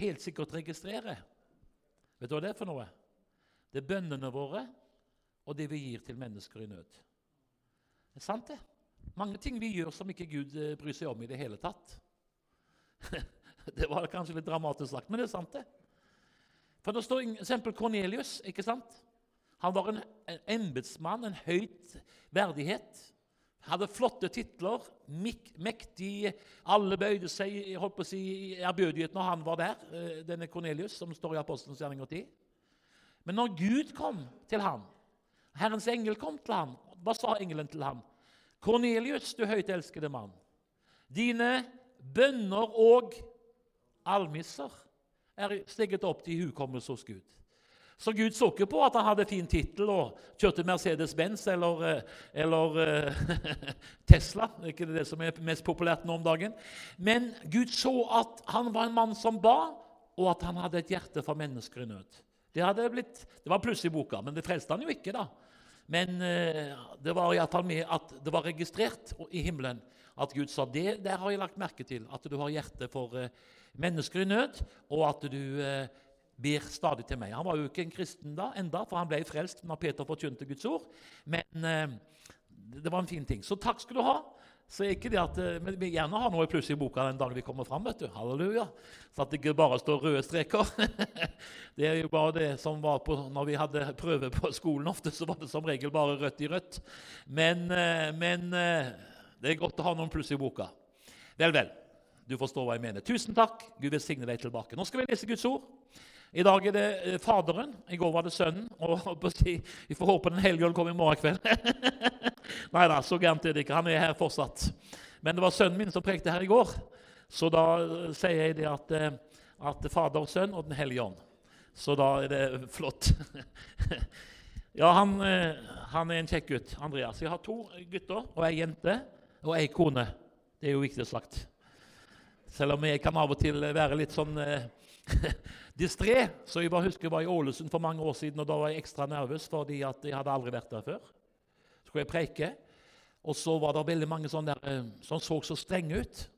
Helt sikkert registrerer. Vet du hva det er for noe? Det er bønnene våre og det vi gir til mennesker i nød. Det er sant, det. Mange ting vi gjør som ikke Gud eh, bryr seg om i det hele tatt. det var kanskje litt dramatisk sagt, men det er sant, det. For Det står eksempel Kornelius. ikke sant? Han var en embetsmann, en høyt verdighet. Hadde flotte titler, mektig Alle bøyde seg holdt på å si, i ærbødighet når han var der, eh, denne Kornelius, som står i Apostelens gjerning 10. Men når Gud kom til ham, Herrens engel kom til ham, hva sa engelen til ham? Kornelius, du høyt elskede mann. Dine bønner og almisser er steget opp til hukommelse hos Gud. Så Gud så ikke på at han hadde fin tittel og kjørte Mercedes-Benz eller, eh, eller uh, Tesla. Det er ikke det som er mest populært nå om dagen. Men Gud så at han var en mann som ba, og at han hadde et hjerte for mennesker i nød. Det, blitt, det var pluss i boka, men det frelste han jo ikke. da. Men uh, det var iallfall med at det var registrert i himmelen at Gud sa det der har jeg lagt merke til. At du har hjerte for mennesker i nød, og at du ber stadig til meg. Han var jo ikke en kristen da, enda, for han ble frelst når Peter forkynte Guds ord. Men eh, det var en fin ting. Så takk skal du ha. Så er ikke det at, eh, Men vi gjerne har noe pluss i boka den dagen vi kommer fram. vet du. Halleluja. Så at det ikke bare står røde streker. det er jo bare det som var på, når vi hadde prøve på skolen ofte, så var det som regel bare rødt i rødt. Men, eh, men eh, det er godt å ha noen pluss i boka. Vel, vel. Du forstår hva jeg mener. Tusen takk. Gud velsigne deg tilbake. Nå skal vi lese Guds ord. I dag er det eh, Faderen. I går var det Sønnen. Og vi får håpe Den hellige ånd kommer i morgen kveld. Nei da, så gærent er det ikke. Han er her fortsatt. Men det var sønnen min som prekte her i går. Så da eh, sier jeg det at, eh, at Fader, Sønn og Den hellige ånd. Så da er det flott. ja, han, han, er en kjekk gutt, Andreas. Jeg har to gutter og ei jente og ei kone. Det er jo viktig sagt. Selv om jeg kan av og til være litt sånn distré. Så jeg bare husker jeg var i Ålesund for mange år siden, og da var jeg ekstra nervøs fordi at jeg hadde aldri vært der før. Så skulle jeg preike, og så var det veldig mange sånne der, eh, som så så strenge ut.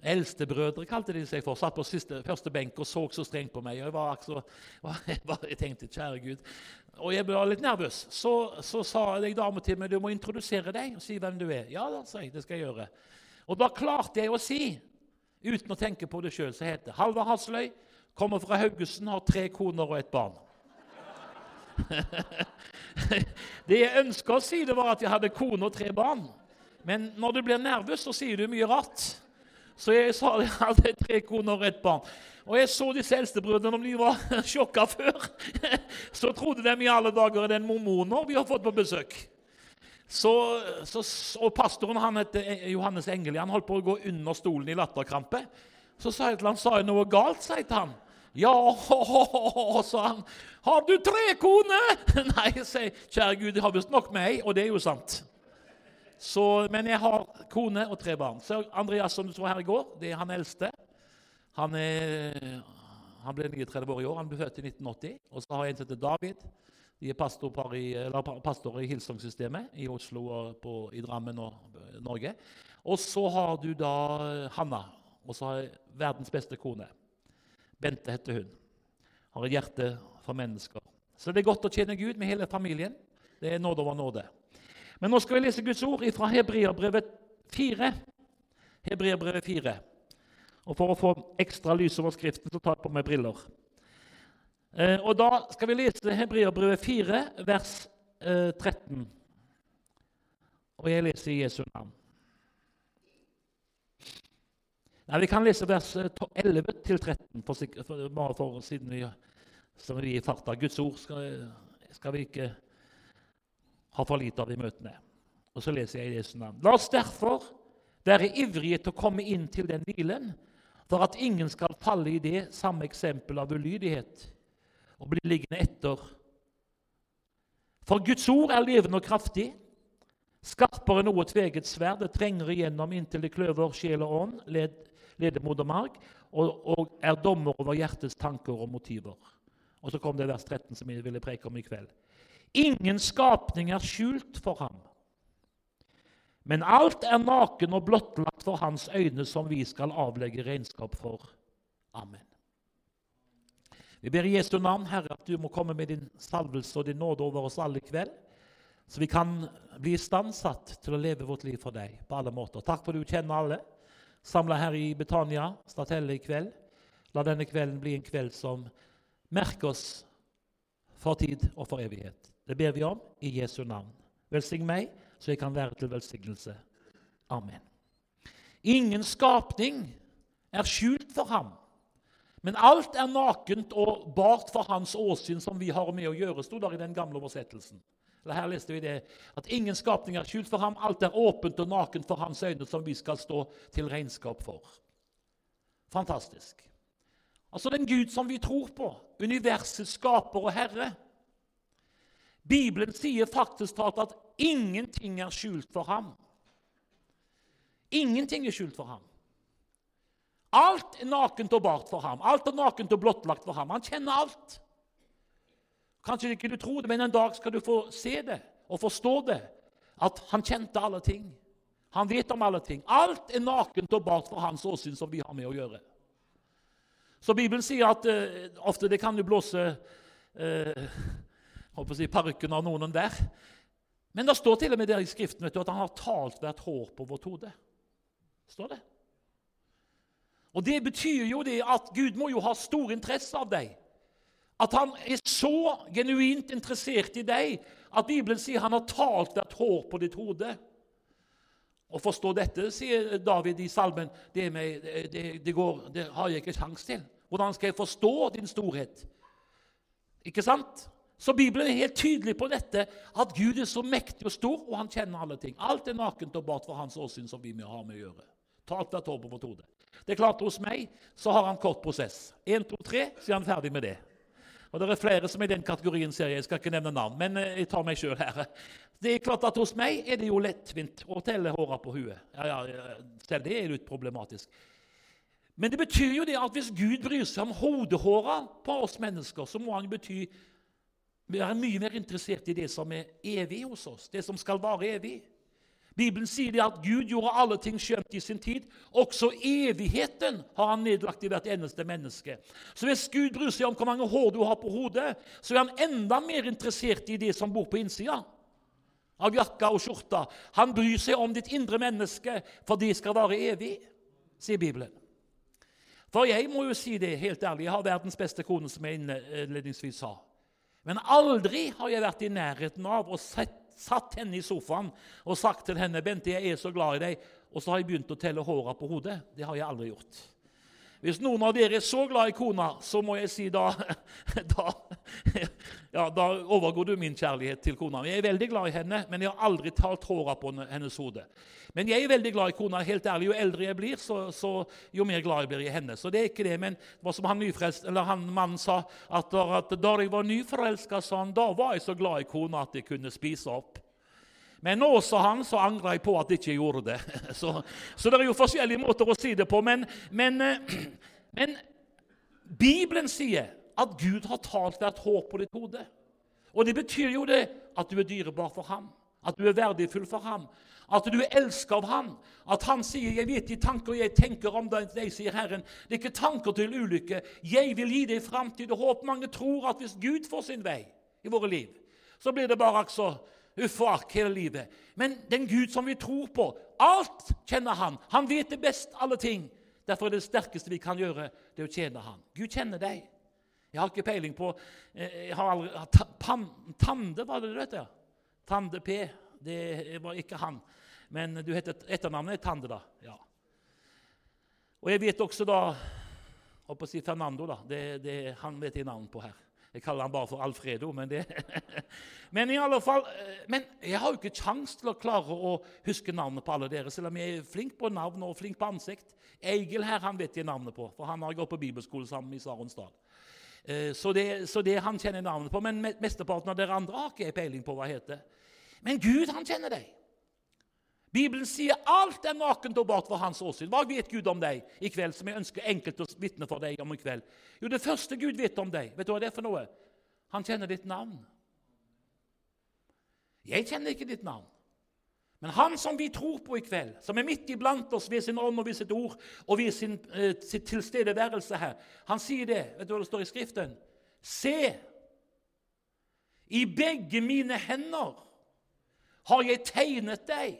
Eldstebrødre kalte de seg for. Satt på siste, første benk og så så strengt på meg. og Jeg, altså, jeg, jeg tenkte, kjære Gud. Og jeg ble litt nervøs. Så, så sa jeg damen til meg du må introdusere deg og si hvem du er. Ja, da, sa jeg. Det skal jeg gjøre. Og da klarte jeg å si, uten å tenke på det sjøl, så heter Halvard Hasløy, Kommer fra Haugesund, har tre koner og et barn. det jeg ønska å si, det var at jeg hadde kone og tre barn. Men når du blir nervøs, så sier du mye rart. Så jeg sa at jeg hadde tre koner og et barn. Og jeg så disse eldstebrødrene, om de var sjokka før, så trodde de i alle dager er den mormoner vi har fått på besøk. Så, så, og Pastoren han heter Johannes Engeli. Han holdt på å gå under stolen i latterkrampe. Så sa jeg til han, sa jeg noe galt, sa jeg til han. Ja, sa han. Har du tre koner? Nei, sa jeg. Kjære Gud, jeg har visst nok med og det er jo sant. Så, men jeg har kone og tre barn. Så Andreas, som du så her i går, det er han eldste. Han, er, han ble 39 år i år. Han ble født i 1980. Og så har jeg en som heter David. De er pastorer i, pastor i Hilsong-systemet i Oslo og på, i Drammen og Norge. Og så har du da Hanna. Og så har jeg verdens beste kone. Bente heter hun. Har et hjerte for mennesker. Så det er godt å tjene Gud med hele familien. Det er nåde over nåde. Men nå skal vi lese Guds ord fra Hebreabrevet 4. Hebreabrevet 4. Og For å få ekstra lys over Skriften så tar jeg på meg briller. Eh, og Da skal vi lese Hebreabrevet 4, vers eh, 13. Og jeg leser i Jesu navn. Nei, Vi kan lese vers 11-13, eh, for, for, for siden vi, som vi er i farta. Guds ord skal, skal, vi ikke ha for lite av i møtene. Og så leser jeg i Jesu navn. La oss derfor være ivrige til å komme inn til den hvilen, for at ingen skal falle i det samme eksempel av ulydighet og bli liggende etter. For Guds ord er levende og kraftig, skarpere enn noe tveget sverd. Det trenger igjennom inntil det kløver sjel og ånd, led, ledemodermarg og, og er dommer over hjertets tanker og motiver. Og så kom det vers 13, som jeg ville preke om i kveld. Ingen skapning er skjult for ham. Men alt er naken og blottlagt for hans øyne, som vi skal avlegge regnskap for. Amen. Vi ber i Jesu navn, Herre, at du må komme med din salvelse og din nåde over oss alle i kveld, så vi kan bli istandsatt til å leve vårt liv for deg på alle måter. Takk for du kjenner alle. Samla her i Betania, Statelle, i kveld. La denne kvelden bli en kveld som merker oss for tid og for evighet. Det ber vi om i Jesu navn. Velsign meg, så jeg kan være til velsignelse. Amen. Ingen skapning er skjult for ham. Men alt er nakent og bart for hans åsyn, som vi har med å gjøre, sto der i den gamle oversettelsen. Eller her leste vi det, at ingen skapning er skjult for ham. Alt er åpent og nakent for hans øyne, som vi skal stå til regnskap for. Fantastisk. Altså den Gud som vi tror på, universets skaper og herre. Bibelen sier faktisk talt at ingenting er skjult for ham. Ingenting er skjult for ham. Alt er nakent og bart for ham. Alt er nakent og blottlagt for ham. Han kjenner alt. Kanskje ikke du tror det, men en dag skal du få se det og forstå det. At han kjente alle ting. Han vet om alle ting. Alt er nakent og bart for hans åsyn som vi har med å gjøre. Så Bibelen sier at uh, ofte det kan jo blåse uh, si, parykken av noen der. Men det står til og med der i Skriften du, at han har talt hvert hår på vårt hode. Står det? Og Det betyr jo det at Gud må jo ha stor interesse av deg. At han er så genuint interessert i deg at Bibelen sier han har talt et hår på ditt hode. Å forstå dette, sier David i salmen, det, med, det, det, går, det har jeg ikke sjans til. Hvordan skal jeg forstå din storhet? Ikke sant? Så Bibelen er helt tydelig på dette, at Gud er så mektig og stor, og han kjenner alle ting. Alt er nakent og bart for hans åsyn som vi har med å gjøre. Talt et hår på vårt hode. Det er klart Hos meg så har han kort prosess. Én, to, tre, så er han ferdig med det. Og Det er flere som er i den kategorien, ser jeg. Jeg skal ikke nevne navn, men eh, jeg tar meg sjøl her. Det er klart at Hos meg er det jo lettvint å telle håra på huet. Ja, ja, selv det er litt problematisk. Men det betyr jo det at hvis Gud bryr seg om hodehåra på oss mennesker, så må han bety være mye mer interessert i det som er evig hos oss, det som skal vare evig. Bibelen sier det at Gud gjorde alle ting skjønt i sin tid. Også evigheten har han nedlagt i hvert eneste menneske. Så hvis Gud bryr seg om hvor mange hår du har på hodet, så er han enda mer interessert i det som bor på innsida av jakka og skjorta. Han bryr seg om ditt indre menneske, for det skal være evig, sier Bibelen. For jeg må jo si det helt ærlig, jeg har verdens beste kone, som jeg innledningsvis sa. Men aldri har jeg vært i nærheten av å sett satt henne i sofaen og sagt til henne 'Bente, jeg er så glad i deg', og så har jeg begynt å telle håra på hodet. Det har jeg aldri gjort. Hvis noen av dere er så glad i kona, så må jeg si da Da, ja, da overgår du min kjærlighet til kona. Jeg er veldig glad i henne, men jeg har aldri talt håra på hennes hode. Men jeg er veldig glad i kona. helt ærlig. Jo eldre jeg blir, så, så jo mer glad jeg blir i henne. Så det er ikke det, men hva som han, han mannen sa, at, at da jeg var nyforelska, da var jeg så glad i kona at jeg kunne spise opp. Men nå, sa han, så angrer jeg på at jeg ikke gjorde det. Så, så, det er jo forskjellige måter å si det på. Men, men, eh, men Bibelen sier at Gud har talt hvert hår på ditt hode. Og det betyr jo det at du er dyrebar for ham, at du er verdifull for ham, at du er elsket av ham. At han sier 'Jeg vet de tanker jeg tenker om deg', sier Herren. Det er ikke tanker til ulykke. Jeg vil gi deg framtid og håp. Mange tror at hvis Gud får sin vei i våre liv, så blir det bare altså akk hele livet. Men den Gud som vi tror på, alt kjenner han. Han vet det best, alle ting. Derfor er det sterkeste vi kan gjøre, det å tjene han. Gud kjenner deg. Jeg har ikke peiling på eh, jeg har aldri, pan, Tande, var det vet? Ja. Tande P. Det var ikke han. Men du heter etternavnet er Tande, da. Ja. Og jeg vet også da Holdt på å si Fernando, da. Det, det, han vet jeg navnet på her. Jeg kaller han bare for Alfredo. Men, det, men i alle fall, eh, men jeg har jo ikke kjangs til å klare å huske navnet på alle dere, selv om jeg er flink på navn og flink på ansikt. Egil her han vet jeg navnet på, for han har gått på bibelskole sammen med Saronsdal. Eh, så det, så det han kjenner navnet på. Men mesteparten av dere andre har ikke jeg peiling på hva heter. Men Gud, han kjenner deg. Bibelen sier alt er nakent og bart for hans åsyn. Hva vet Gud om deg i kveld, som jeg ønsker enkelt å vitne for deg om i kveld? Jo, Det første Gud vet om deg, vet du hva det er for noe? Han kjenner ditt navn. Jeg kjenner ikke ditt navn. Men han som vi tror på i kveld, som er midt iblant oss ved sin ånd og ved sitt ord og ved sin, eh, sitt tilstedeværelse her, han sier det. Vet du hva det står i Skriften? Se, i begge mine hender har jeg tegnet deg,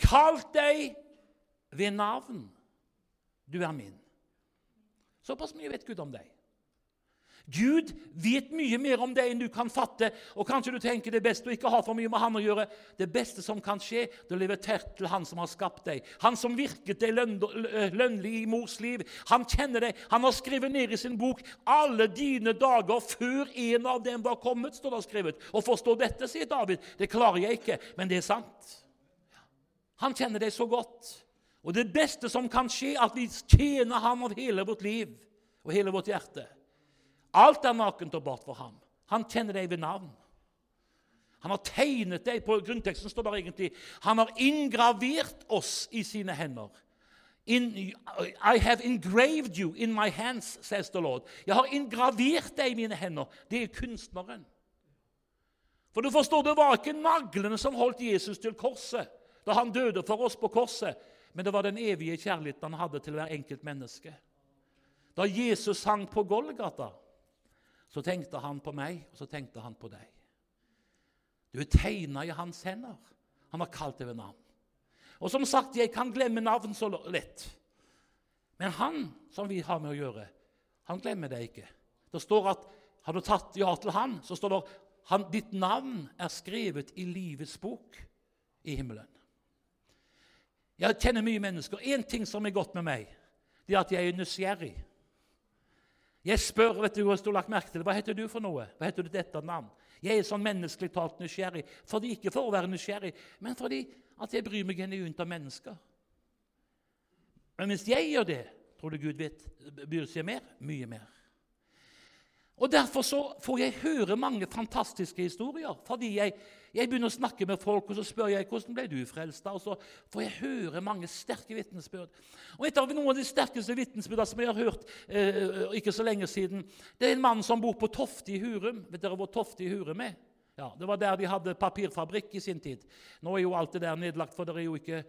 kalt deg ved navn. Du er min. Såpass mye vet Gud om deg. Gud vet mye mer om deg enn du kan fatte. Og kanskje du tenker det beste å ikke ha for mye med han å gjøre. Det beste som kan skje, det er å leve tett til han som har skapt deg. Han som virket deg lønnlig i mors liv. Han kjenner deg. Han har skrevet ned i sin bok alle dine dager før en av dem var kommet. står det skrevet. Og forstå dette, sier David. Det klarer jeg ikke, men det er sant. Han kjenner deg så godt. Og det beste som kan skje, at vi tjener ham av hele vårt liv og hele vårt hjerte. Alt er nakent og bart for ham. Han kjenner deg ved navn. Han har tegnet deg på grunnteksten står det egentlig, Han har inngravert oss i sine hender. In, I have engraved you in my hands, says the Lord. Jeg har ingravert deg i mine hender. Det er kunstneren. For du forstår, Det var ikke naglene som holdt Jesus til korset da han døde for oss på korset, men det var den evige kjærligheten han hadde til hver enkelt menneske. Da Jesus sang på Golgata, så tenkte han på meg, og så tenkte han på deg. Du er tegna i hans hender. Han har kalt deg ved navn. Og som sagt, jeg kan glemme navn så lett. Men han som vi har med å gjøre, han glemmer deg ikke. Det står at har du tatt ja til han, så står det at ditt navn er skrevet i livets bok i himmelen. Jeg kjenner mye mennesker. Én ting som er godt med meg, det er at jeg er nysgjerrig. Jeg spør vet du, hvis du har lagt merke til det, hva heter du for noe. Hva heter du dette navn? Jeg er sånn menneskelig talt nysgjerrig. Fordi, ikke for å være nysgjerrig, men fordi at jeg bryr meg genuint om mennesker. Men hvis jeg gjør det, tror du Gud vet, bryr seg mer? Mye mer. Og Derfor så får jeg høre mange fantastiske historier. fordi jeg, jeg, begynner å snakke med folk, og så spør jeg hvordan ble du frelst. Og så får jeg høre mange sterke vitnesbyrd. Og Et av noen av de sterkeste vitnesbyrdene som jeg har hørt eh, ikke så lenge siden, det er en mann som bor på Tofte i Hurum. Vet dere hvor Tofte i Hurum er? Ja, Det var der de hadde papirfabrikk i sin tid. Nå er jo alt det der nedlagt, for det er jo ikke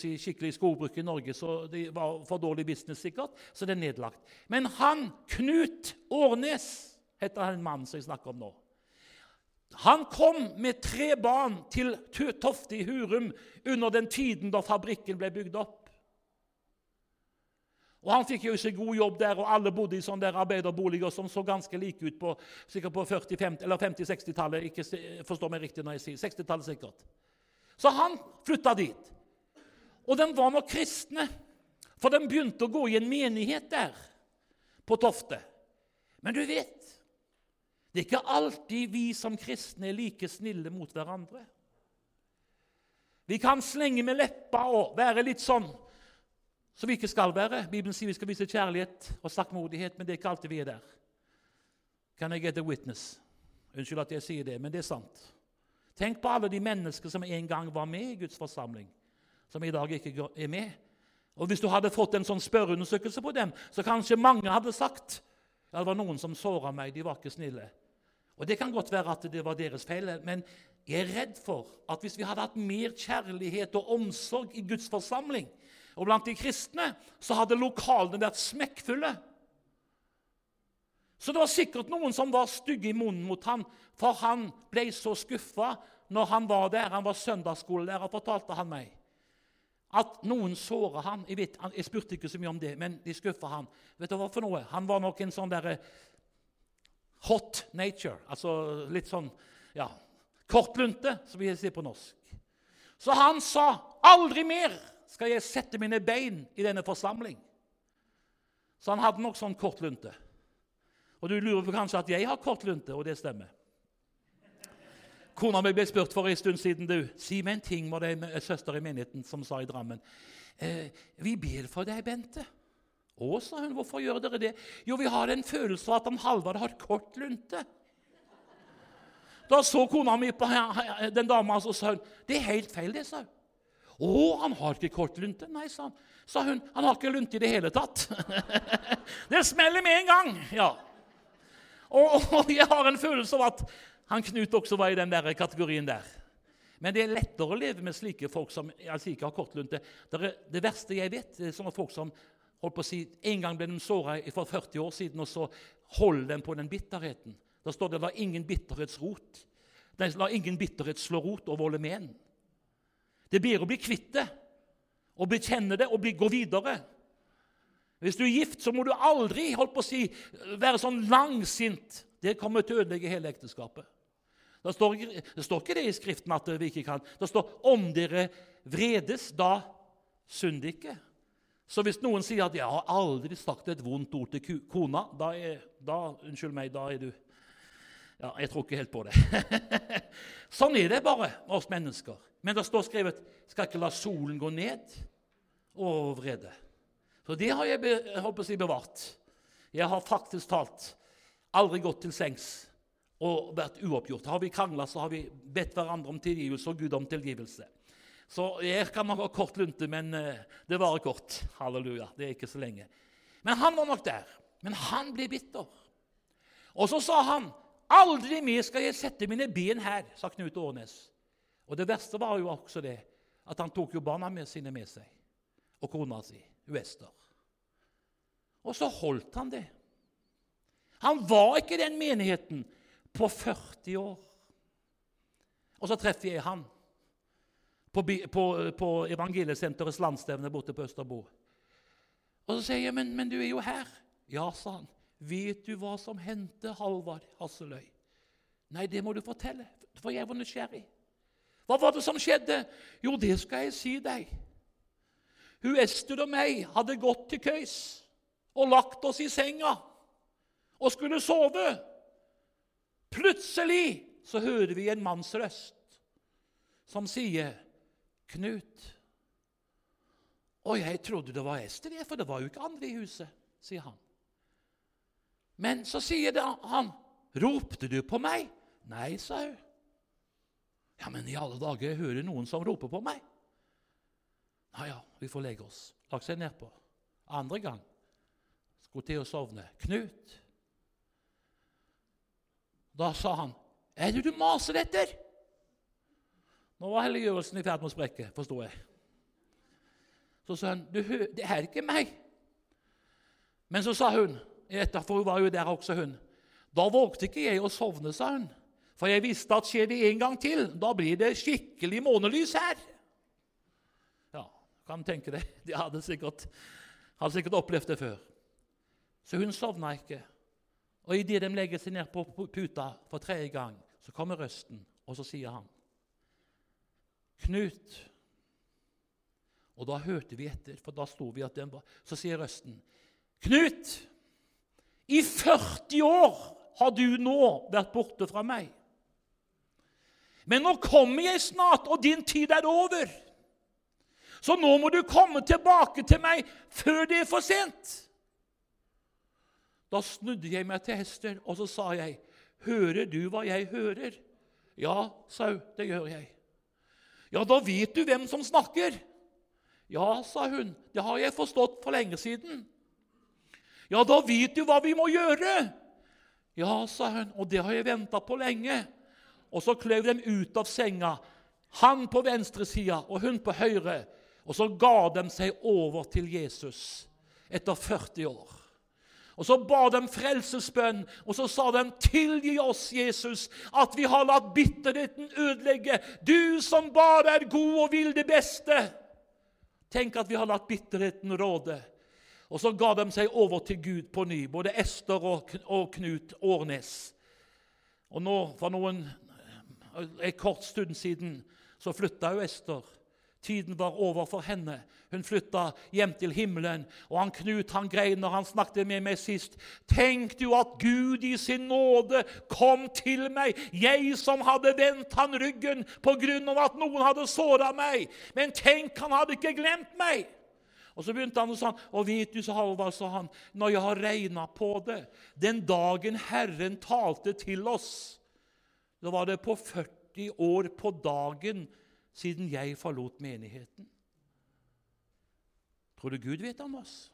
si, skikkelig skogbruk i Norge. Så det var for dårlig business, sikkert, så det er nedlagt. Men han, Knut Årnes, heter en mann som jeg snakker om nå. Han kom med tre barn til Tofte i Hurum under den tiden da fabrikken ble bygd opp. Og Han fikk jo seg god jobb der, og alle bodde i sånne der arbeiderboliger som så ganske like ut på sikkert på 50-60-tallet. ikke forstår meg riktig når jeg sier 60-tallet sikkert. Så han flytta dit. Og de var nok kristne, for de begynte å gå i en menighet der på Tofte. Men du vet Det er ikke alltid vi som kristne er like snille mot hverandre. Vi kan slenge med leppa og være litt sånn som vi ikke skal være. Bibelen sier vi skal vise kjærlighet og saktmodighet, men det er ikke alltid vi er der. Can I get a witness? Unnskyld at jeg sier det, men det er sant. Tenk på alle de mennesker som en gang var med i Guds forsamling, som i dag ikke er med. Og Hvis du hadde fått en sånn spørreundersøkelse på dem, så kanskje mange hadde sagt ja, det var noen som såra meg, de var ikke snille. Og Det kan godt være at det var deres feil, men jeg er redd for at hvis vi hadde hatt mer kjærlighet og omsorg i Guds forsamling, og blant de kristne så hadde lokalene vært smekkfulle. Så det var sikkert noen som var stygge i munnen mot ham, for han ble så skuffa når han var der. Han var søndagsskolelærer, fortalte han meg. At noen såra han. Jeg, vet, jeg spurte ikke så mye om det, men de skuffa han. Vet du hva for noe? Han var nok en sånn derre hot nature. Altså litt sånn ja, kortlunte, som vi sier på norsk. Så han sa 'aldri mer' skal jeg sette mine bein i denne forsamling. Så han hadde nok sånn kort lunte. Og du lurer på kanskje at jeg har kort lunte, og det stemmer. Kona mi ble spurt for en stund siden du, si meg en ting, var det en søster i menigheten som sa i Drammen. Eh, vi ber for deg, Bente. Å, sa hun, hvorfor gjør dere det? Jo, vi har en følelse av at han Halvard har kort lunte. Da så kona mi på den dama og sa hun, det er helt feil, det, sa hun. 'Å, han har ikke kort lunte.' Nei, sa han. Sa hun. 'Han har ikke lunte i det hele tatt.' det smeller med en gang! ja. Og, og, jeg har en følelse av at han Knut også var i den der kategorien der. Men det er lettere å leve med slike folk som altså ikke har kortlunte. Det, det verste jeg vet, det er sånne folk som holdt på å si, En gang ble de såra for 40 år siden, og så holder de på den bitterheten. Da står det 'la ingen bitterhetsrot'. Nei, la ingen bitterhet slå rot og volde Det blir å bli kvitt det, og bekjenne det og bli, gå videre. Hvis du er gift, så må du aldri holdt på å si, være sånn langsint. Det kommer til å ødelegge hele ekteskapet. Det står, det står, ikke det i Skriften at vi ikke kan. Det står 'om dere vredes, da synd ikke'. Så hvis noen sier at 'jeg har aldri sagt et vondt ord til kona', da er, da, unnskyld meg, da er du Ja, jeg tror ikke helt på det. sånn er det bare oss mennesker. Men det står skrevet 'skal ikke la solen gå ned' over vrede. Så det har jeg, jeg håper si, bevart. Jeg har faktisk talt aldri gått til sengs og vært uoppgjort. Har vi krangla, så har vi bedt hverandre om tilgivelse og Gud om tilgivelse. Så jeg kan nok ha kort lunte, men eh, det varer kort. Halleluja. Det er ikke så lenge. Men han var nok der. Men han ble bitter. Og så sa han, 'Aldri mer skal jeg sette mine ben her', sa Knut Årnes. Og det verste var jo også det at han tok jo barna sine med seg, og kona si, Wester. Og så holdt han det. Han var ikke den menigheten på 40 år. Og så treffer jeg han på, på, på Evangeliesenterets landsstevne borte på Østerbo. Og så sier jeg, men, men, du er jo her.' Ja, sa han. 'Vet du hva som hendte Halvard Hasseløy?' 'Nei, det må du fortelle, for jeg var nysgjerrig.' 'Hva var det som skjedde?' 'Jo, det skal jeg si deg.' Hun Estud og meg hadde gått til køys og lagt oss i senga og skulle sove. Plutselig så hører vi en manns røst som sier, 'Knut.' Og jeg trodde det var Ester, for det var jo ikke andre i huset, sier han. Men så sier det, han, 'Ropte du på meg?' 'Nei', sa hun. 'Ja, men i alle dager, jeg hører noen som roper på meg.' 'Ja, ja, vi får legge oss.' Lagt seg nedpå. Andre gang skulle til å sovne. 'Knut.' Da sa han, 'Er det du maser etter?' Nå var helliggjørelsen i ferd med å sprekke, forsto jeg. Så sa han, 'Det er ikke meg.' Men så sa hun, for hun var jo der også, hun. 'Da vågte ikke jeg å sovne', sa hun. 'For jeg visste at skjer det en gang til, da blir det skikkelig månelys her.' Ja, kan tenke deg. De hadde sikkert, hadde sikkert opplevd det før. Så hun sovna ikke. Og idet de legger seg ned på puta for tredje gang, så kommer røsten, og så sier han Knut. Og da hørte vi etter, for da sto vi at den var Så sier røsten Knut, i 40 år har du nå vært borte fra meg. Men nå kommer jeg snart, og din tid er over. Så nå må du komme tilbake til meg før det er for sent. Da snudde jeg meg til Hester, og så sa jeg, 'Hører du hva jeg hører?' 'Ja', sa hun, 'det gjør jeg'. 'Ja, da vet du hvem som snakker.' 'Ja', sa hun, 'det har jeg forstått for lenge siden'. 'Ja, da vet du hva vi må gjøre.' 'Ja', sa hun, 'og det har jeg venta på lenge.' Og så kløv de ut av senga, han på venstre side og hun på høyre. Og så ga de seg over til Jesus etter 40 år. Og Så ba de frelsesbønn, og så sa de, 'Tilgi oss, Jesus, at vi har latt bitterheten ødelegge.' 'Du som bare er god og vil det beste.' Tenk at vi har latt bitterheten råde. Og så ga de seg over til Gud på ny, både Ester og Knut Årnes. Og nå, for noen, en kort stund siden så flytta jo Ester Tiden var over for henne. Hun flytta hjem til himmelen. Og han Knut han grein når han snakket med meg sist. Tenk du at Gud i sin nåde kom til meg, jeg som hadde vendt han ryggen på grunn av at noen hadde såra meg. Men tenk, han hadde ikke glemt meg. Og så begynte han å si, og vet du, så Halvard, sa han, når jeg har regna på det Den dagen Herren talte til oss, da var det på 40 år på dagen siden jeg forlot menigheten. Tror du Gud vet om oss?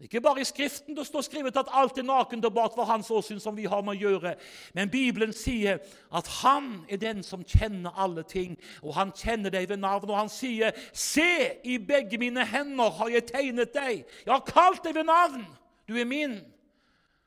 Ikke bare i Skriften det står skrevet at alt er nakent og bart for hans åsyn som vi har med å gjøre. Men Bibelen sier at han er den som kjenner alle ting, og han kjenner deg ved navn. Og han sier, 'Se, i begge mine hender har jeg tegnet deg.' 'Jeg har kalt deg ved navn. Du er min.'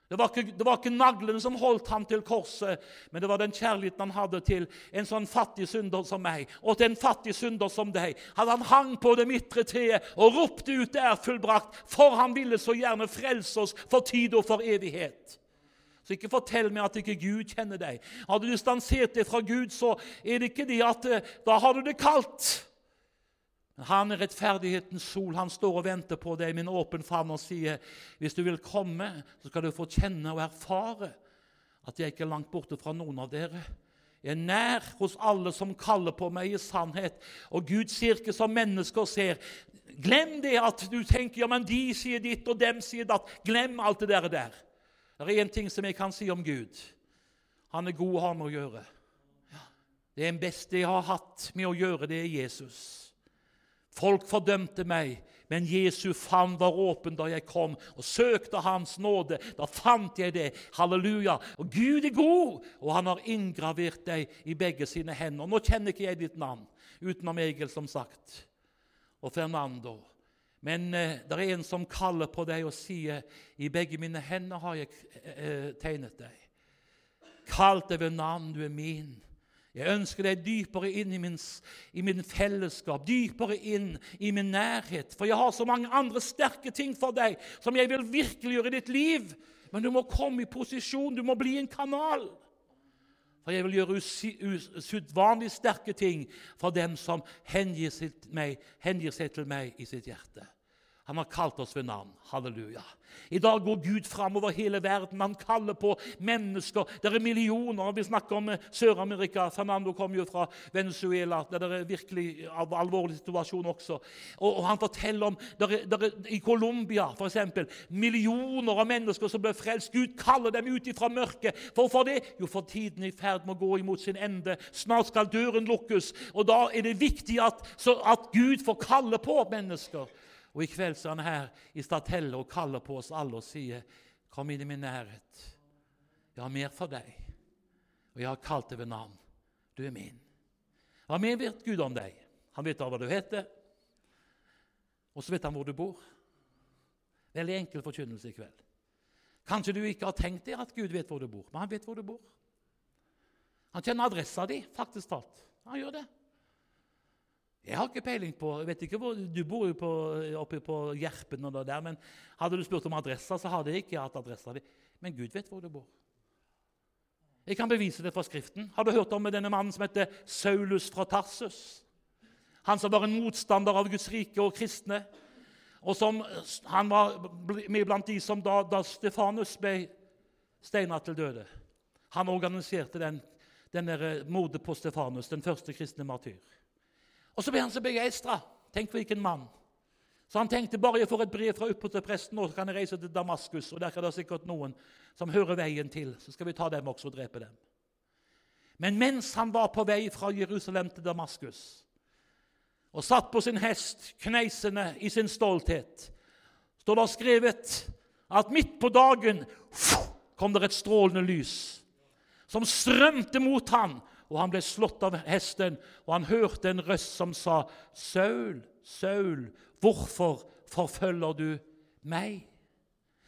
Det var, ikke, det var ikke naglene som holdt ham til korset, men det var den kjærligheten han hadde til en sånn fattig synder som meg. Og til en fattig synder som deg hadde han hang på det midtre treet og ropte ut 'Det er fullbrakt', for han ville så gjerne frelse oss for tid og for evighet. Så ikke fortell meg at ikke Gud kjenner deg. Har du distansert deg fra Gud, så er det ikke det at eh, da har du det kaldt. Han er rettferdighetens sol. Han står og venter på deg med en åpen favn og sier, 'Hvis du vil komme, så skal du få kjenne og erfare at jeg ikke er langt borte fra noen av dere.' Jeg er nær hos alle som kaller på meg i sannhet. Og Gud sier ikke som mennesker ser. Glem det at du tenker ja, men de sier ditt, og dem sier datt. Glem alt det der. der. Det er én ting som jeg kan si om Gud. Han er god å ha med å gjøre. Det er den beste jeg har hatt med å gjøre, det er Jesus. Folk fordømte meg, men Jesu favn var åpen da jeg kom og søkte Hans nåde. Da fant jeg det. Halleluja. Og Gud er god, og han har inngravert deg i begge sine hender. Nå kjenner ikke jeg ditt navn, utenom Egil, som sagt, og Fernando. Men eh, det er en som kaller på deg og sier, 'I begge mine hender har jeg eh, tegnet deg.' Kalt deg ved navn, du er min. Jeg ønsker deg dypere inn i min, i min, fellesskap, dypere inn i min nærhet. For jeg har så mange andre sterke ting for deg som jeg vil virkeliggjøre i ditt liv. Men du må komme i posisjon, du må bli en kanal. For jeg vil gjøre usedvanlig sterke ting for dem som hengir seg, meg, hengir seg til meg i sitt hjerte. Han har kalt oss ved navn. Halleluja. I dag går Gud fram over hele verden. Han kaller på mennesker. Det er millioner. Vi snakker om eh, Sør-Amerika. Fernando kom jo fra Venezuela, der det er virkelig alvorlig situasjon også. Og, Han forteller om der er, der er, i Colombia f.eks. millioner av mennesker som ble frelst. Gud kaller dem ut fra mørket. Hvorfor det? Jo, for tiden er i ferd med å gå imot sin ende. Snart skal døren lukkes. Og Da er det viktig at, at Gud får kalle på mennesker. Og i kveld så er han her i Stathelle og kaller på oss alle og sier, 'Kom inn i min nærhet. Jeg har mer for deg, og jeg har kalt deg ved navn. Du er min.' Hva mer vet Gud om deg? Han vet hva du heter, og så vet han hvor du bor. Veldig enkel forkynnelse i kveld. Kanskje du ikke har tenkt deg at Gud vet hvor du bor, men han vet hvor du bor. Han kjenner adressa di, faktisk talt. Han gjør det. Jeg har ikke peiling på jeg vet ikke hvor, Du bor jo på, oppe på Gjerpen, og der, men hadde du spurt om adressa, så hadde jeg ikke hatt adressa di. Men Gud vet hvor du bor. Jeg kan bevise det fra Skriften. Har du hørt om denne mannen som heter Saulus fra Tarsus? Han som var en motstander av Guds rike og kristne. Og som, Han var med blant de som da, da Stefanus ble steina til døde. Han organiserte den, den mordet på Stefanus, den første kristne martyr. Og så ble han så begeistra. Tenk hvilken mann. Så han tenkte bare jeg får et brev fra presten, og så kan jeg reise til Damaskus. og Der er det sikkert noen som hører veien til. Så skal vi ta dem også og drepe dem. Men mens han var på vei fra Jerusalem til Damaskus og satt på sin hest, kneisende i sin stolthet, står det skrevet at midt på dagen kom det et strålende lys som strømte mot ham og han ble slått av hesten, og han hørte en røst som sa, 'Saul, Saul, hvorfor forfølger du meg?'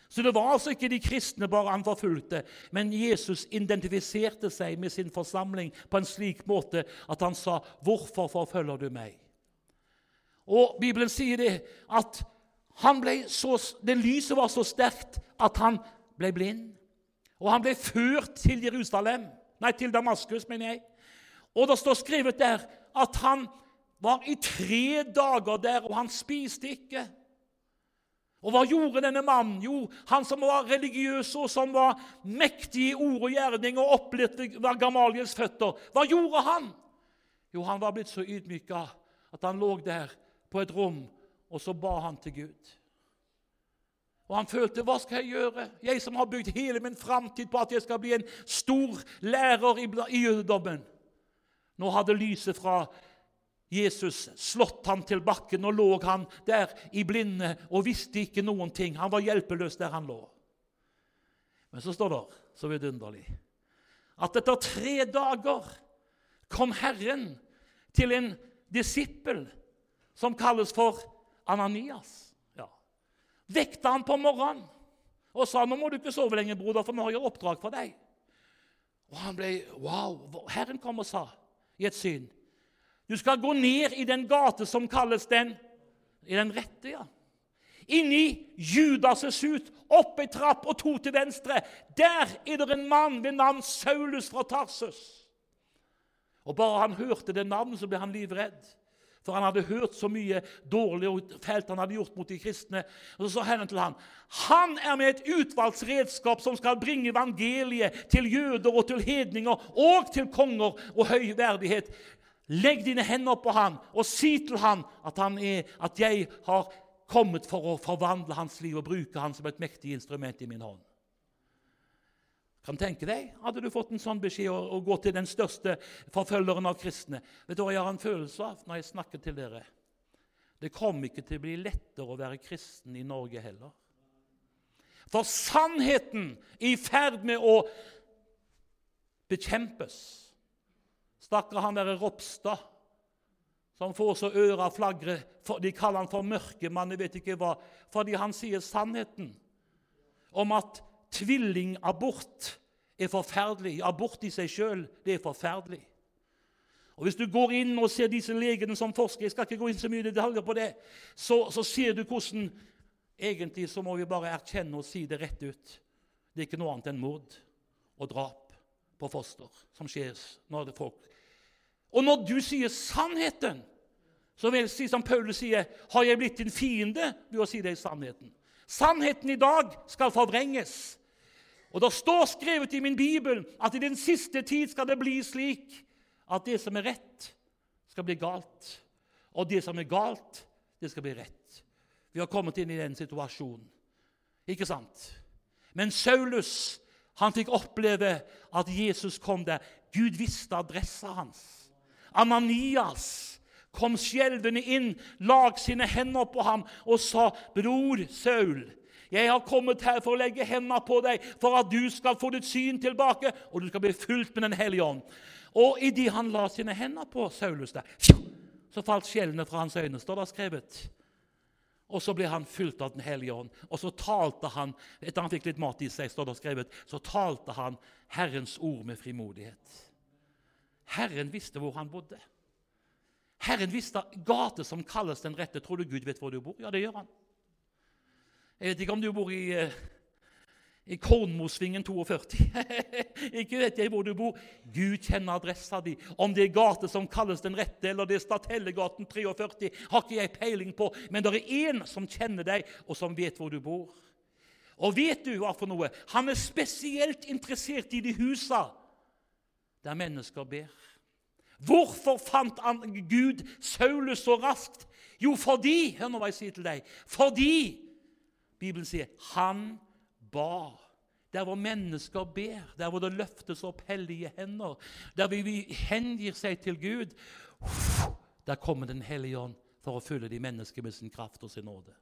Så det var altså ikke de kristne bare han forfulgte, men Jesus identifiserte seg med sin forsamling på en slik måte at han sa, 'Hvorfor forfølger du meg?' Og Bibelen sier det at så, det lyset var så sterkt at han ble blind. Og han ble ført til Jerusalem, nei, til Damaskus, mener jeg. Og det står skrevet der at han var i tre dager der, og han spiste ikke. Og hva gjorde denne mannen? Jo, han som var religiøs og som var mektig i ord og gjerning og opplevde Gamaliels føtter. Hva gjorde han? Jo, han var blitt så ydmyka at han lå der på et rom, og så ba han til Gud. Og han følte hva skal jeg gjøre? Jeg som har bygd hele min framtid på at jeg skal bli en stor lærer i jødedommen. Nå hadde lyset fra Jesus slått han til bakken, og lå han der i blinde og visste ikke noen ting. Han var hjelpeløs der han lå. Men så står det så vidunderlig at etter tre dager kom Herren til en disippel som kalles for Ananias. Ja. Vekte han på morgenen og sa nå må du ikke sove lenger, broder, for vi har jo oppdrag for deg. Og han ble, wow, Herren kom og sa i et syn du skal gå ned i den gate som kalles den i den rette, ja. Inni Judas' hus, opp ei trapp og to til venstre. Der er det en mann ved navn Saulus fra Tarsus. Og Bare han hørte det navnet, så ble han livredd. For han hadde hørt så mye dårlig og fælt han hadde gjort mot de kristne. Og Så sa Herren til ham, han er med et utvalgt redskap som skal bringe evangeliet til jøder og til hedninger og til konger og høy verdighet. Legg dine hender på han og si til han at, han er, at jeg har kommet for å forvandle hans liv og bruke han som et mektig instrument i min hånd. Kan tenke deg, Hadde du fått en sånn beskjed å, å gå til den største forfølgeren av kristne Vet du hva jeg har en følelse av når jeg snakker til dere? Det kommer ikke til å bli lettere å være kristen i Norge heller. For sannheten er i ferd med å bekjempes. Stakkar han derre Ropstad, som får så øra flagre. De kaller han for mørkemann, jeg vet ikke hva. Fordi han sier sannheten om at tvillingabort er forferdelig. Abort i seg sjøl, det er forferdelig. Og Hvis du går inn og ser disse legene som forsker, jeg skal ikke gå inn så mye detaljer på det, så, så ser du hvordan Egentlig så må vi bare erkjenne og si det rett ut. Det er ikke noe annet enn mord og drap på foster som skjer når det folk og når du sier sannheten, så vil jeg si som Paulus sier, har jeg blitt din fiende ved å si det i sannheten. Sannheten i dag skal forvrenges. Og det står skrevet i min bibel at i den siste tid skal det bli slik at det som er rett, skal bli galt. Og det som er galt, det skal bli rett. Vi har kommet inn i den situasjonen. Ikke sant? Men Saulus han fikk oppleve at Jesus kom der. Gud visste adressa hans. Ananias kom skjelvende inn, lag sine hender på ham og sa, 'Bror Saul, jeg har kommet her for å legge hendene på deg, for at du skal få ditt syn tilbake, og du skal bli fulgt med Den hellige ånd.' Og idet han la sine hender på Saulus, der, så falt skjellene fra hans øyne, står det skrevet. Og så ble han fulgt av Den hellige ånd. Og så talte han etter han fikk litt mat i seg, står det skrevet, så talte han Herrens ord med frimodighet. Herren visste hvor han bodde. Herren visste gate som kalles den rette. Tror du Gud vet hvor du bor? Ja, det gjør han. Jeg vet ikke om du bor i, eh, i Kornmosvingen 42. ikke vet jeg hvor du bor. Gud kjenner adressa di. Om det er gate som kalles den rette, eller det er Statellegaten 43, har ikke jeg peiling på. Men det er én som kjenner deg, og som vet hvor du bor. Og vet du hva for noe? Han er spesielt interessert i de husa der mennesker ber. Hvorfor fant Gud Saulus så raskt? Jo, fordi Hør nå hva jeg sier til deg. Fordi Bibelen sier han ba. Der hvor mennesker ber, der hvor det løftes opp hellige hender, der vi hengir seg til Gud, der kommer Den hellige ånd for å fylle de mennesker med sin kraft og sin nåde.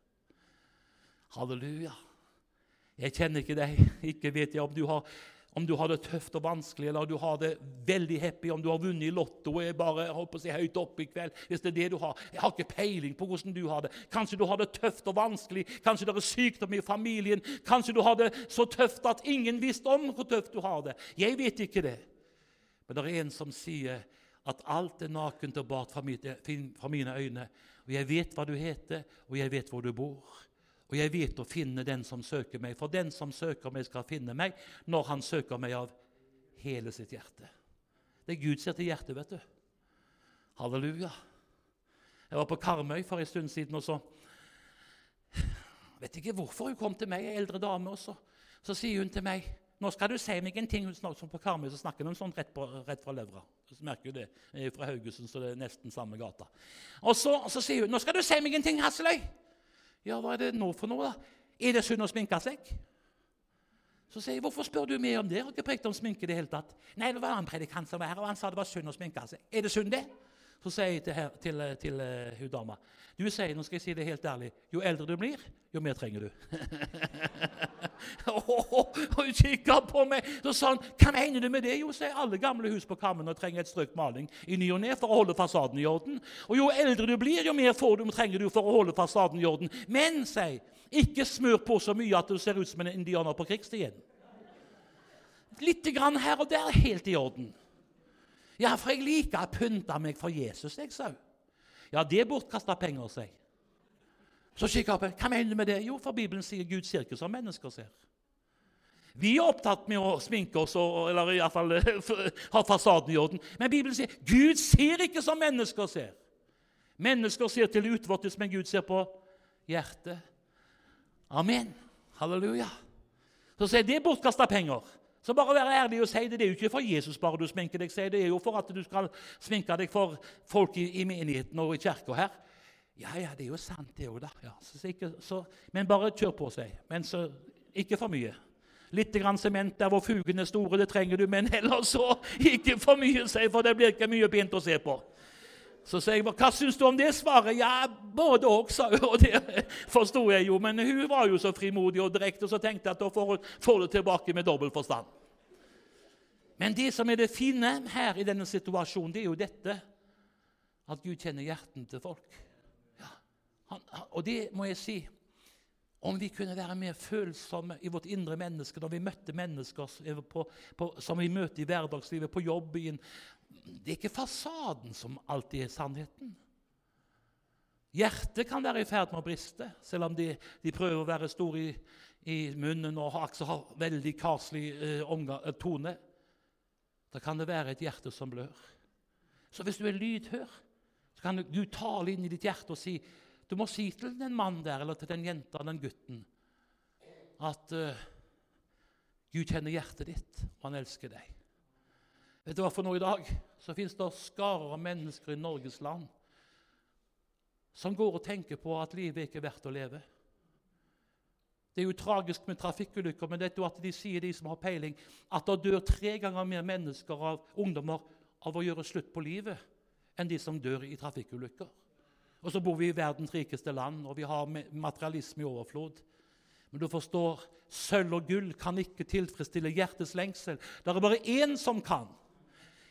Halleluja. Jeg kjenner ikke deg, ikke vet jeg om du har om du har det tøft og vanskelig, eller du har det veldig happy, om du har vunnet i Lotto og er bare håper å si, høyt oppe i kveld Hvis det er det du har. Jeg har ikke peiling på hvordan du har det. Kanskje du har det tøft og vanskelig, kanskje det er sykdom i familien, kanskje du har det så tøft at ingen visste om hvor tøft du har det. Jeg vet ikke det. Men det er en som sier at alt er nakent og bart fra mine øyne. Og jeg vet hva du heter, og jeg vet hvor du bor. Og jeg vet å finne den som søker meg, for den som søker meg, skal finne meg når han søker meg av hele sitt hjerte. Det er Gud ser til hjertet, vet du. Halleluja. Jeg var på Karmøy for en stund siden, og så vet ikke hvorfor hun kom til meg, ei eldre dame. også. Så sier hun til meg nå skal du si meg en ting. Hun snakker På Karmøy så snakker hun sånn rett, på, rett fra levra. Så merker hun det. Er fra Haugesund, så det er nesten samme gata. Og så, så sier hun nå skal du si meg en ting, Hasseløy. Ja, hva er det nå for noe, da? Er det synd å sminke seg? Så sier jeg, 'Hvorfor spør du meg om det?' Jeg har ikke prekt om sminke i det hele tatt. Nei, det var en predikant som var her, og han sa det var synd å sminke seg. Er det synd, det? Så sier jeg til, til, til uh, hun dama Du sier, nå skal jeg si det helt ærlig, jo eldre du blir, jo mer trenger du. og hun kikka på meg så sa han, hva mener du med det? Jo, sier alle gamle hus på Kammen og trenger et strøk maling i ny og ne for å holde fasaden i orden. Og jo eldre du blir, jo mer får du, trenger du for å holde fasaden i orden. Men, sier ikke smør på så mye at du ser ut som en indianer på krigsstien. Litt grann her og der er helt i orden. Ja, for jeg liker å pynte meg for Jesus, jeg sa Ja, det er bortkasta penger, sier Så kikker jeg på Hva mener du med det? Jo, for Bibelen sier Gud ser ikke som mennesker ser. Vi er opptatt med å sminke oss eller i hvert fall ha fasaden i orden. Men Bibelen sier Gud ser ikke som mennesker ser. Mennesker ser til utvortes, men Gud ser på hjertet. Amen. Halleluja. Så sier det er bortkasta penger. Så bare vær ærlig og si det. Det er jo ikke for Jesus bare du sminker deg. Det er jo for at du skal sminke deg for folk i, i menigheten og i kirka her. Ja, ja, det er jo sant, det òg, da. Ja, så, ikke, så, men bare kjør på, seg. Men så ikke for mye. Litt grann sement der hvor fugene er store, det trenger du, men ellers så ikke for mye, si, for det blir ikke mye pent å se på. Så sa jeg, 'Hva syns du om det svaret?' 'Ja, både òg', sa hun. Og det forsto jeg jo. Men hun var jo så frimodig og direkte, så tenkte jeg at da får hun får det tilbake med dobbel forstand. Men det som er det fine her i denne situasjonen, det er jo dette at Gud kjenner hjertene til folk. Ja, han, og det må jeg si Om vi kunne være mer følsomme i vårt indre menneske når vi møtte mennesker på, på, som vi møter i hverdagslivet, på jobb, i en det er ikke fasaden som alltid er sannheten. Hjertet kan være i ferd med å briste, selv om de, de prøver å være store i, i munnen og har, altså har veldig karslig eh, tone. Da kan det være et hjerte som blør. Så hvis du er lydhør, så kan Gud tale inn i ditt hjerte og si Du må si til den mannen der, eller til den jenta, den gutten, at uh, Gud kjenner hjertet ditt, og han elsker deg. Vet du hva for noe i dag? Så fins det skarer av mennesker i Norges land som går og tenker på at livet ikke er verdt å leve. Det er jo tragisk med trafikkulykker, men det er at de sier, de som har peiling, at det dør tre ganger mer mennesker av ungdommer av å gjøre slutt på livet enn de som dør i trafikkulykker. Og så bor vi i verdens rikeste land, og vi har materialisme i overflod. Men du forstår, sølv og gull kan ikke tilfredsstille hjertets lengsel. Det er bare én som kan.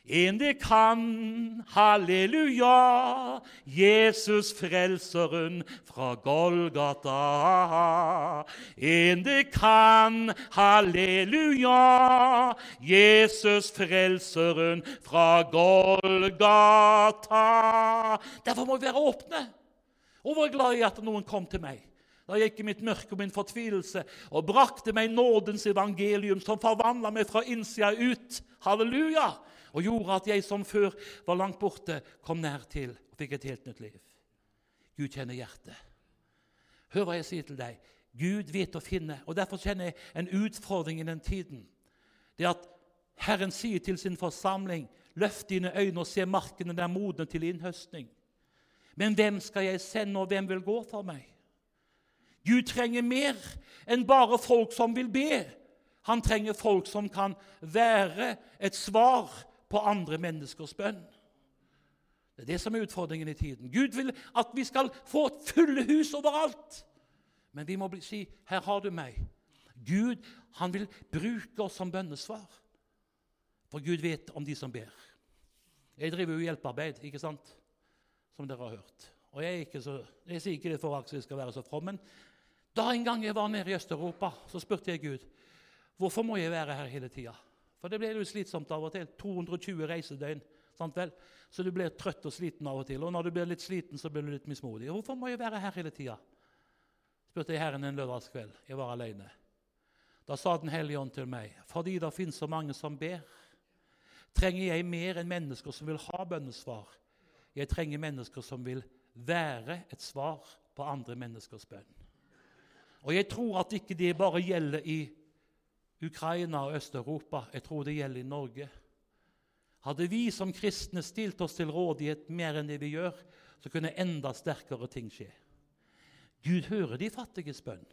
En det kan, halleluja, Jesus frelseren fra Golgata. En det kan, halleluja, Jesus frelseren fra Golgata. Derfor må vi være åpne. Og var glad i at noen kom til meg. Da gikk i mitt mørke og min fortvilelse og brakte meg nådens evangelium, som forvandla meg fra innsida ut. Halleluja! Og gjorde at jeg som før var langt borte, kom nær til og fikk et helt nytt liv. Gud kjenner hjertet. Hør hva jeg sier til deg. Gud vet å finne. og Derfor kjenner jeg en utfordring i den tiden. Det at Herren sier til sin forsamling, løft dine øyne og se markene der modne til innhøstning. Men hvem skal jeg sende, og hvem vil gå for meg? Gud trenger mer enn bare folk som vil be. Han trenger folk som kan være et svar på andre menneskers bønn. Det er det som er utfordringen i tiden. Gud vil at vi skal få fulle hus overalt. Men vi må si 'Her har du meg'. Gud han vil bruke oss som bønnesvar. For Gud vet om de som ber. Jeg driver jo hjelpearbeid, ikke sant? som dere har hørt. Og Jeg, så, jeg sier ikke det for at vi skal være så from, men da en gang jeg var nede i Øst-Europa, så spurte jeg Gud hvorfor må jeg være her hele tida. For det blir jo slitsomt av og til. 220 reisedøgn. Så du blir trøtt og sliten av og til. Og når du blir litt sliten, så blir du litt mismodig. Hvorfor må jeg være her hele tida? spurte jeg Herren en lørdagskveld. Jeg var alene. Da sa Den hellige ånd til meg, fordi det finnes så mange som ber, trenger jeg mer enn mennesker som vil ha bønnesvar. Jeg trenger mennesker som vil være et svar på andre menneskers bønn. Og jeg tror at ikke det bare gjelder i Ukraina og Øst-Europa. Jeg tror det gjelder i Norge. Hadde vi som kristne stilt oss til rådighet mer enn det vi gjør, så kunne enda sterkere ting skje. Gud hører de fattiges bønn.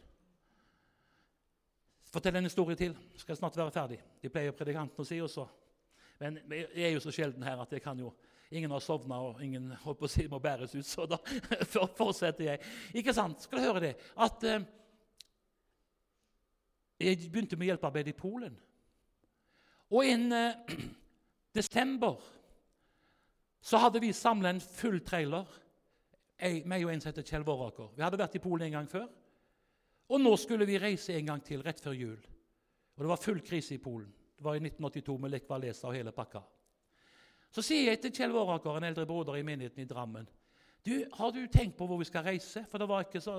Fortell en historie til. Skal jeg snart være ferdig. De pleier predikanten å si også. Men jeg er jo så sjelden her at jeg kan jo Ingen har sovna, og ingen på å si må bæres ut, så da fortsetter jeg. Ikke sant? Skal du høre det? At eh, Jeg begynte med hjelpearbeid i Polen. Og innen eh, desember så hadde vi samla en full trailer, jeg, meg og en som heter Kjell Våraker. Vi hadde vært i Polen en gang før. Og nå skulle vi reise en gang til rett før jul. Og det var full krise i Polen. Det var i 1982 med Lech Walesa og hele pakka. Så sier jeg til Kjell Våraker, en eldre broder i menigheten i Drammen du, 'Har du tenkt på hvor vi skal reise?' For det var ikke, så,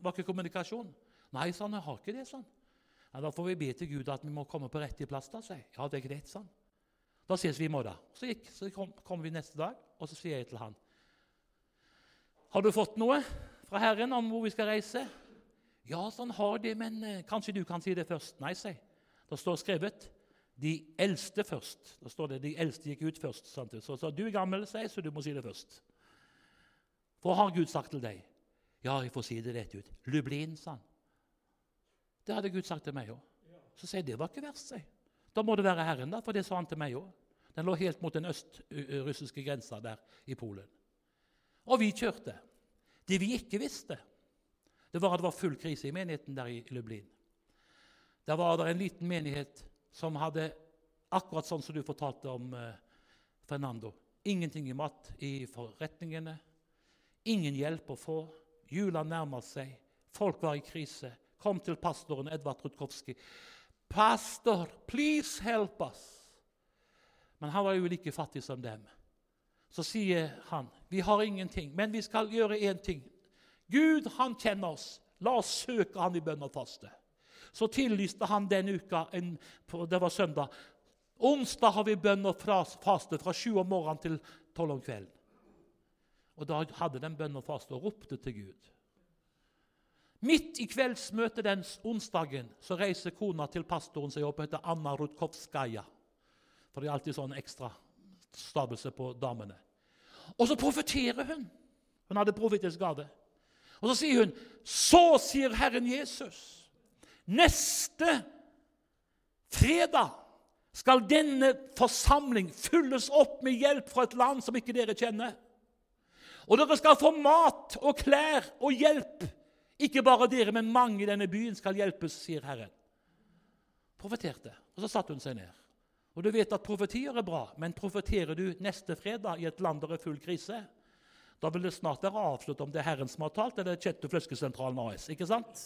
var ikke kommunikasjon. 'Nei', sa han. 'Jeg har ikke det', sånn. Ja, 'Da får vi be til Gud at vi må komme på rett plass', da, sier jeg. 'Ja, det er greit', sånn. Da ses vi i morgen. Så, gikk, så kom, kom, vi neste dag, og så sier jeg til han 'Har du fått noe fra Herren om hvor vi skal reise?' 'Ja, sånn har det, men eh, kanskje du kan si det først?' 'Nei', sier jeg. Det står skrevet de eldste først. Da står det de eldste gikk ut først. Sant? Så, så du er gammel, sier så du må si det først. Hva har Gud sagt til deg? Ja, jeg får si det rett ut. Lublin, sa han. Det hadde Gud sagt til meg òg. Så sier jeg det var ikke verst. sier Da må det være Herren, da, for det sa han til meg òg. Den lå helt mot den østrussiske grensa der i Polen. Og vi kjørte. Det vi ikke visste, det var at det var full krise i menigheten der i Lublin. Der var det en liten menighet som hadde akkurat sånn som du fortalte om eh, Fernando. Ingenting i mat i forretningene. Ingen hjelp å få. Jula nærmet seg. Folk var i krise. Kom til pastoren Edvard Rutkowski. 'Pastor, please help us.' Men han var jo like fattig som dem. Så sier han, 'Vi har ingenting, men vi skal gjøre én ting.' Gud, han kjenner oss. La oss søke han i bønn og faste så tillyste han den uka en, Det var søndag. Onsdag har vi bønn og faste fra sju om morgenen til tolv om kvelden. Og Da hadde de bønn og faste og ropte til Gud. Midt i kveldsmøtet den onsdagen så reiser kona til pastoren som jobber, heter Anna Rudkovskaja. For det er alltid sånn ekstra stavelse på damene. Og så profeterer hun. Hun hadde profetisk gave. Og så sier hun, 'Så sier Herren Jesus' Neste fredag skal denne forsamling fylles opp med hjelp fra et land som ikke dere kjenner. Og dere skal få mat og klær og hjelp. Ikke bare dere, men mange i denne byen skal hjelpes, sier Herren. Profeterte. Og så satte hun seg ned. Og du vet at Profetier er bra, men profeterer du neste fredag i et land der er full krise, da vil det snart være avslørt om det er Herren som har talt, eller Kjetto Fløskesentralen AS. ikke sant?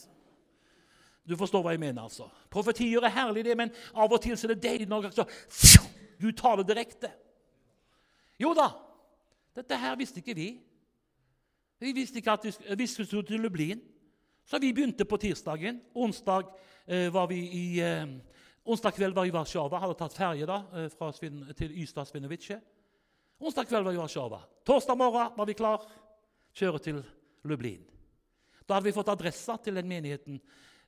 Du forstår hva jeg mener. altså. Profetier er herlig, det, men av og til så er det deilig når Gud tar det direkte. Jo da, dette her visste ikke vi. Vi visste ikke at vi skulle til Lublin. Så vi begynte på tirsdagen. Onsdag eh, var vi i, eh, onsdag kveld var vi i Warszawa. Hadde tatt ferje da, eh, fra Svin, til Ystad Svinovice. Onsdag kveld var vi i Warszawa. Torsdag morgen var vi klar. Kjøre til Lublin. Da hadde vi fått adressa til den menigheten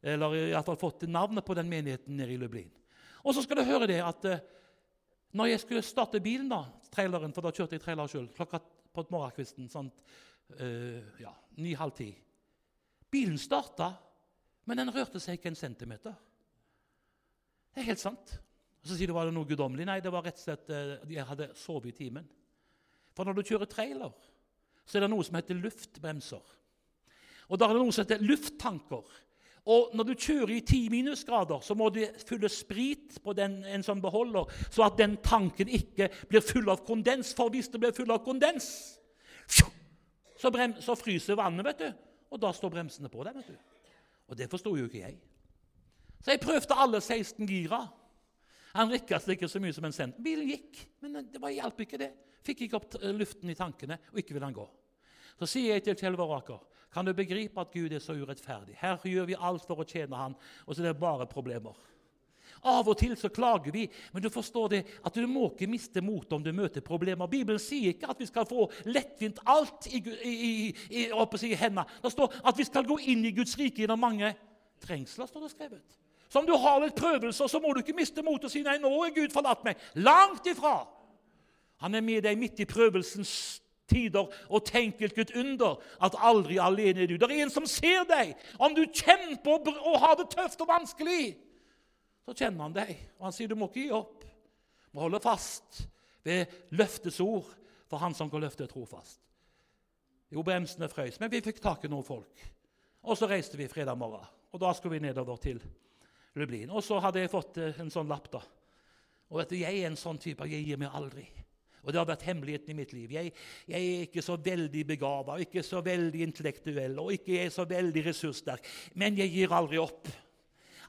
eller i hvert fall fått navnet på den menigheten nede i Lublin. Og så skal du høre det at eh, når jeg skulle starte bilen, da, traileren, for da kjørte jeg trailer sjøl, klokka på morgenkvisten sånn uh, ja, ni-halv ti Bilen starta, men den rørte seg ikke en centimeter. Det er helt sant. Og Så sier du var det noe guddommelig. Nei, det var rett og slett uh, jeg hadde sovet i timen. For når du kjører trailer, så er det noe som heter luftbremser. Og da er det noe som heter lufttanker. Og når du kjører i ti minusgrader, så må du fylle sprit på den, en sånn beholder, så at den tanken ikke blir full av kondens. For hvis det blir full av kondens, så, brem, så fryser vannet, vet du. Og da står bremsene på deg. vet du. Og det forsto jo ikke jeg. Så jeg prøvde alle 16 gira. Han rikka seg ikke så mye som en cent. Bilen gikk, men det var hjalp ikke det. Fikk ikke opp luften i tankene, og ikke ville han gå. Så sier jeg til Kjell Varaker kan du begripe at Gud er så urettferdig? Her gjør vi alt for å tjene Han, og så er det bare problemer. Av og til så klager vi, men du forstår det at du må ikke miste motet om du møter problemer. Bibelen sier ikke at vi skal få lettvint alt i, i, i, i hendene. Det står at vi skal gå inn i Guds rike gjennom mange trengsler. står det skrevet. Så om du har litt prøvelser, så må du ikke miste motet og si nei, nå er Gud forlatt meg. Langt ifra. Han er med deg midt i prøvelsens tider. Og tenk hvilket under at aldri alene er du. Det er en som ser deg. Om du kjemper og har det tøft og vanskelig, så kjenner han deg. Og han sier du må ikke gi opp. Du må holde fast ved løftets ord. for han som kan løfte trofast. Jo, bremsene frøys, men vi fikk tak i noen folk. Og så reiste vi fredag morgen, og da skulle vi nedover til Lublin. Og så hadde jeg fått eh, en sånn lapp, da. Og vet du, jeg er en sånn type. Jeg gir meg aldri. Og det har vært hemmeligheten i mitt liv. Jeg, jeg er ikke så veldig begava, ikke så veldig intellektuell og ikke er så veldig ressurssterk. Men jeg gir aldri opp.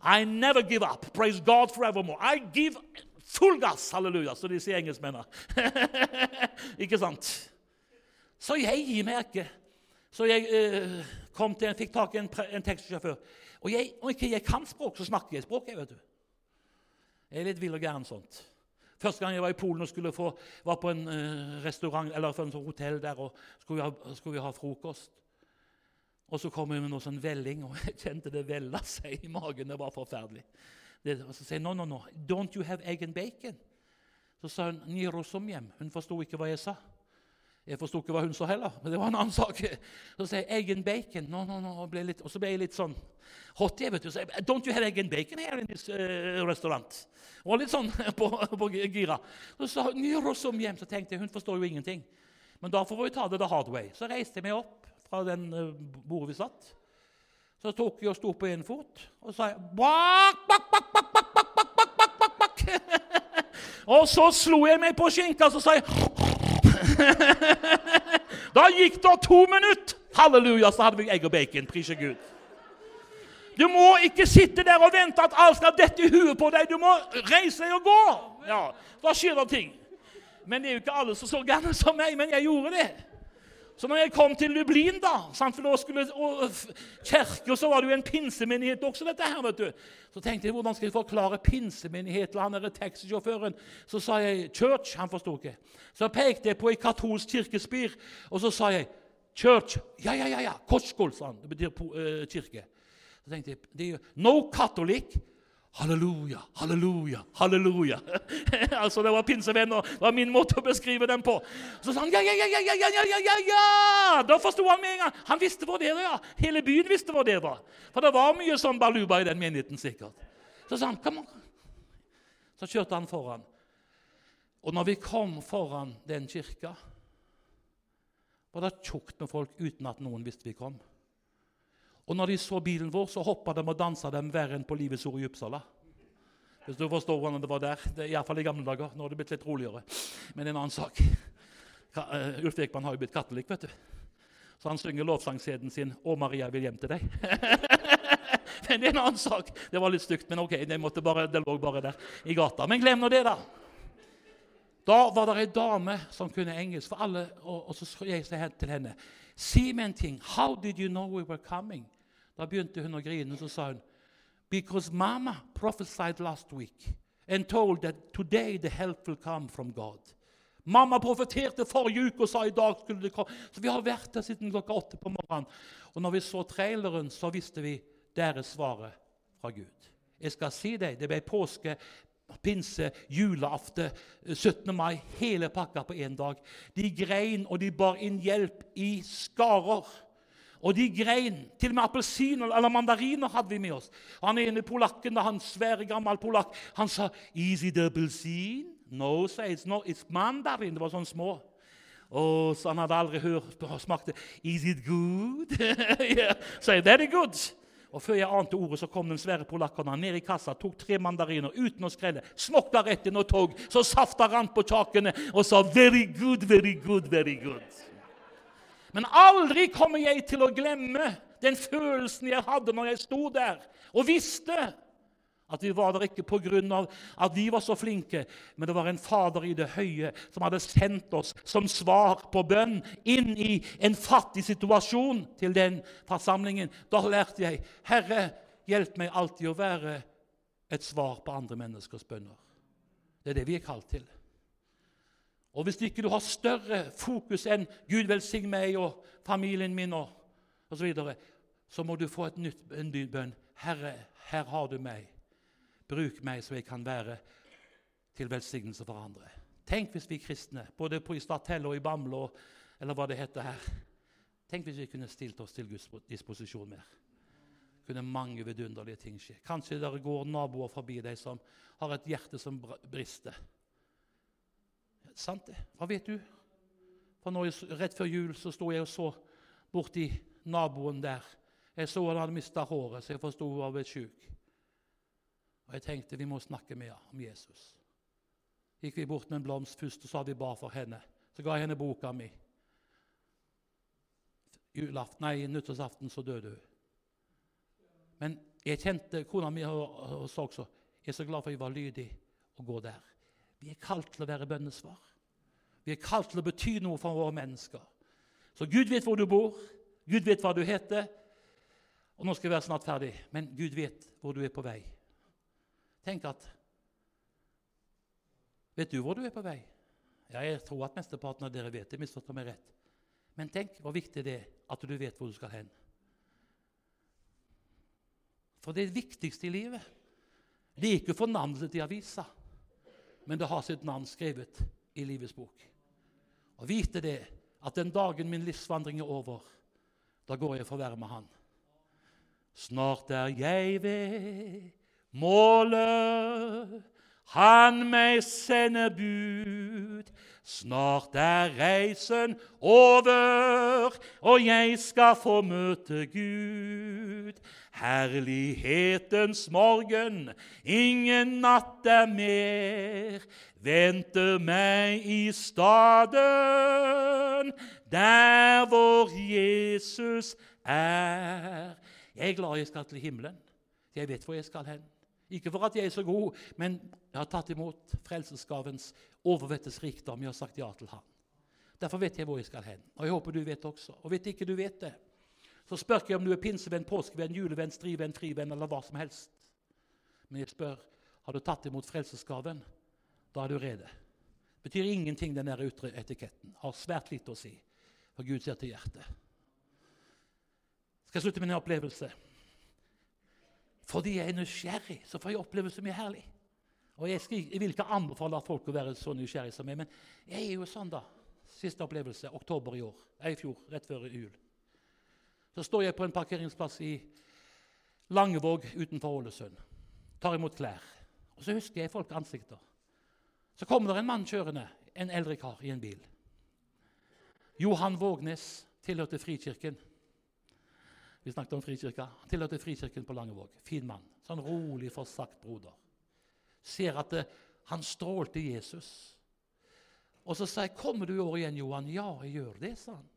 I never give up. Praise God forevermore. I give full gass. Halleluja, så de sier engelskmennene. ikke sant? Så jeg gir meg ikke. Så jeg eh, kom til, fikk tak i en, en taxisjåfør. Og jeg, om ikke jeg kan språk, så snakker jeg språk. jeg vet du. Jeg er litt vill og gæren sånt. Første gang jeg var i Polen og skulle få, var på en uh, restaurant eller for en sånn hotell der og skulle vi, ha, skulle vi ha frokost. Og så kom hun med noe sånn velling, og jeg kjente det vella seg i magen. Det var forferdelig. Det, og så sier hun, no, no, no, don't you have egg and bacon? Så sa hun Niro som. Hun forsto ikke hva jeg sa. Jeg forsto ikke hva hun sa heller, men det var en annen sak. Så sier jeg 'egg and bacon'. No, no, no, og, litt, og så ble jeg litt sånn hot. Jeg vet du, så jeg, 'Don't you have egg and bacon here in this uh, restaurant?' Og litt sånn på, på gira. Så sa hun 'Nyr oss hjem'. Så tenkte jeg hun forstår jo ingenting. Men da får vi ta det the hard way. Så reiste jeg meg opp fra den uh, bordet vi satt. Så tok jeg og sto på én fot og sa bak, bak, bak, bak, bak, bak, bak, bak, bak, bak, bak. Og så slo jeg meg på skinka og sa jeg da gikk det to minutter. Halleluja, så hadde vi egg og bacon. Prise Gud. Du må ikke sitte der og vente at alt skal dette i huet på deg. Du må reise deg og gå. Ja, Da skjer det ting. Men det er jo ikke alle som så gærne som meg, men jeg gjorde det. Så når jeg kom til Lublin, da, sant, for da skulle og, så var det jo en pinsemenighet også, dette her, vet du. Så tenkte jeg hvordan skal jeg forklare pinsemenighet til han taxisjåføren. Så sa jeg 'church'. Han forsto ikke. Så pekte jeg på ei katolsk kirkespir, og så sa jeg 'church'. Ja, ja, ja. ja. Koskol, sa han. Det betyr uh, kirke. Så tenkte jeg 'No Catholic'. Halleluja, halleluja, halleluja. altså Det var pinsevenner. Det var min måte å beskrive dem på. Så sa han ja, ja, ja, ja, ja, ja, ja, ja. Da forsto han med en gang. Han visste hvor det var. ja. Hele byen visste hvor det var. For det var mye sånn baluba i den menigheten sikkert. Så sa han kom on. Så kjørte han foran. Og når vi kom foran den kirka, var det tjukt med folk uten at noen visste vi kom. Og når de så bilen vår, så hoppa de og dansa dem verre enn på Livets Ord i Uppsala. Hvis du forstår hvordan det var der. Det, Iallfall i gamle dager. Nå har det blitt litt roligere. Men en annen sak. Uh, Ulf Ekman har jo blitt katolikk, vet du. Så han synger lovsangseden sin 'Å, Maria vil hjem til deg'. men det er en annen sak. Det var litt stygt, men ok, det, bare, det lå bare der i gata. Men glem nå det, da. Da var det ei dame som kunne engelsk, for alle, og, og så jeg seg til henne. Si meg en ting. How did you know we were coming? Da begynte hun å grine, og så sa hun Because Mama prophesied last week and told that today the help will come from God. Mamma profeterte forrige uke og sa i dag skulle det komme. Så vi har vært der siden klokka åtte på morgenen. Og når vi så traileren, så visste vi der er svaret fra Gud. Jeg skal si deg, Det ble påske, pinse, julaften, 17. mai. Hele pakka på én dag. De grein, og de bar inn hjelp i skarer. Og de grein. Til og med appelsiner eller mandariner hadde vi med oss. Han ene polakken, han svære, gammel polakk, han sa 'Is it appelsin?' No, sa it's, no, it's mandarin. Det var sånn små. Og så Han hadde aldri hørt smakte smakt det. 'Is it good?' yeah. Say, 'Very good'. Og Før jeg ante ordet, så kom den svære polakken ned i kassa, tok tre mandariner uten å skrelle, smokta rett inn og tog, så safta rant på kjakene og sa 'very good, very good, very good'. Men aldri kommer jeg til å glemme den følelsen jeg hadde når jeg sto der og visste at vi var der ikke pga. at vi var så flinke, men det var en Fader i det høye som hadde sendt oss som svar på bønn inn i en fattig situasjon til den forsamlingen. Da lærte jeg Herre, hjelp meg alltid å være et svar på andre menneskers bønner. Det er det vi er kalt til. Og hvis ikke du har større fokus enn 'Gud velsign meg og familien min' og osv., så, videre, så må du få et nytt, bønn. 'Herre, her har du meg. Bruk meg så jeg kan være til velsignelse for andre.' Tenk hvis vi kristne, både på i Statell og i Bamble, eller hva det heter her Tenk hvis vi kunne stilt oss til Guds disposisjon mer. Kunne mange vidunderlige ting skje. Kanskje det går naboer forbi deg som har et hjerte som brister. Sant det? Hva vet du? For nå, Rett før jul så sto jeg og så borti naboen der. Jeg så han hadde mista håret, så jeg forsto hun var blitt sjuk. Og jeg tenkte vi må snakke med henne om Jesus. Gikk vi bort med en blomst først, og så hadde vi bar for henne. Så ga jeg henne boka mi. Julaften, nei, Nyttårsaften så døde hun. Men jeg kjente kona mi og sa også jeg er så glad for at jeg var lydig og gå der. Vi er kalt til å være bønnesvar. Vi er kalt til å bety noe for våre mennesker. Så Gud vet hvor du bor, Gud vet hva du heter. Og nå skal jeg være snart ferdig, men Gud vet hvor du er på vei. Tenk at Vet du hvor du er på vei? Ja, Jeg tror at mesteparten av dere vet det. misforstår meg rett. Men tenk hvor viktig det er at du vet hvor du skal hen. For det viktigste i livet det er ikke fornavnet i avisa, men det har sitt navn skrevet i livets bok. Å vite det at den dagen min livsvandring er over, da går jeg for å være med Han. Snart er jeg ved målet, han meg sender bud. Snart er reisen over, og jeg skal få møte Gud. Herlighetens morgen, ingen natt er mer. Venter meg i staden, der hvor Jesus er. Jeg er glad jeg skal til himmelen. Jeg vet hvor jeg skal hen. Ikke for at jeg er så god, men jeg har tatt imot frelsesgavens overvettes rikdom. Jeg har sagt ja til ham. Derfor vet jeg hvor jeg skal hen. Og jeg håper du vet også. Og vet ikke du vet det, så spør ikke om du er pinsevenn, påskevenn, julevenn, strivenn, frivenn eller hva som helst. Men jeg spør har du tatt imot frelsesgaven. Da er du rede. Betyr ingenting, den der ytre etiketten. Har svært lite å si. For Gud ser til hjertet. Skal jeg slutte med en opplevelse? Fordi jeg er nysgjerrig, så får jeg oppleve så mye herlig. Og jeg, skal, jeg, vil ikke anbefale folk å være så nysgjerrig som meg, men jeg er jo sånn, da. Siste opplevelse oktober i år. I fjor, rett før jul. Så står jeg på en parkeringsplass i Langevåg utenfor Ålesund. Tar imot klær. Og så husker jeg folk ansikter. Så kommer det en mann kjørende, en eldre kar, i en bil. Johan Vågnes tilhørte Frikirken. Vi snakket om Frikirka. Han tilhørte Frikirken på Langevåg. Fin mann. Sånn rolig, forsagt broder. Ser at det, eh, han strålte Jesus. Og så sier jeg, 'Kommer du i år igjen, Johan?' 'Ja, jeg gjør det', sa han.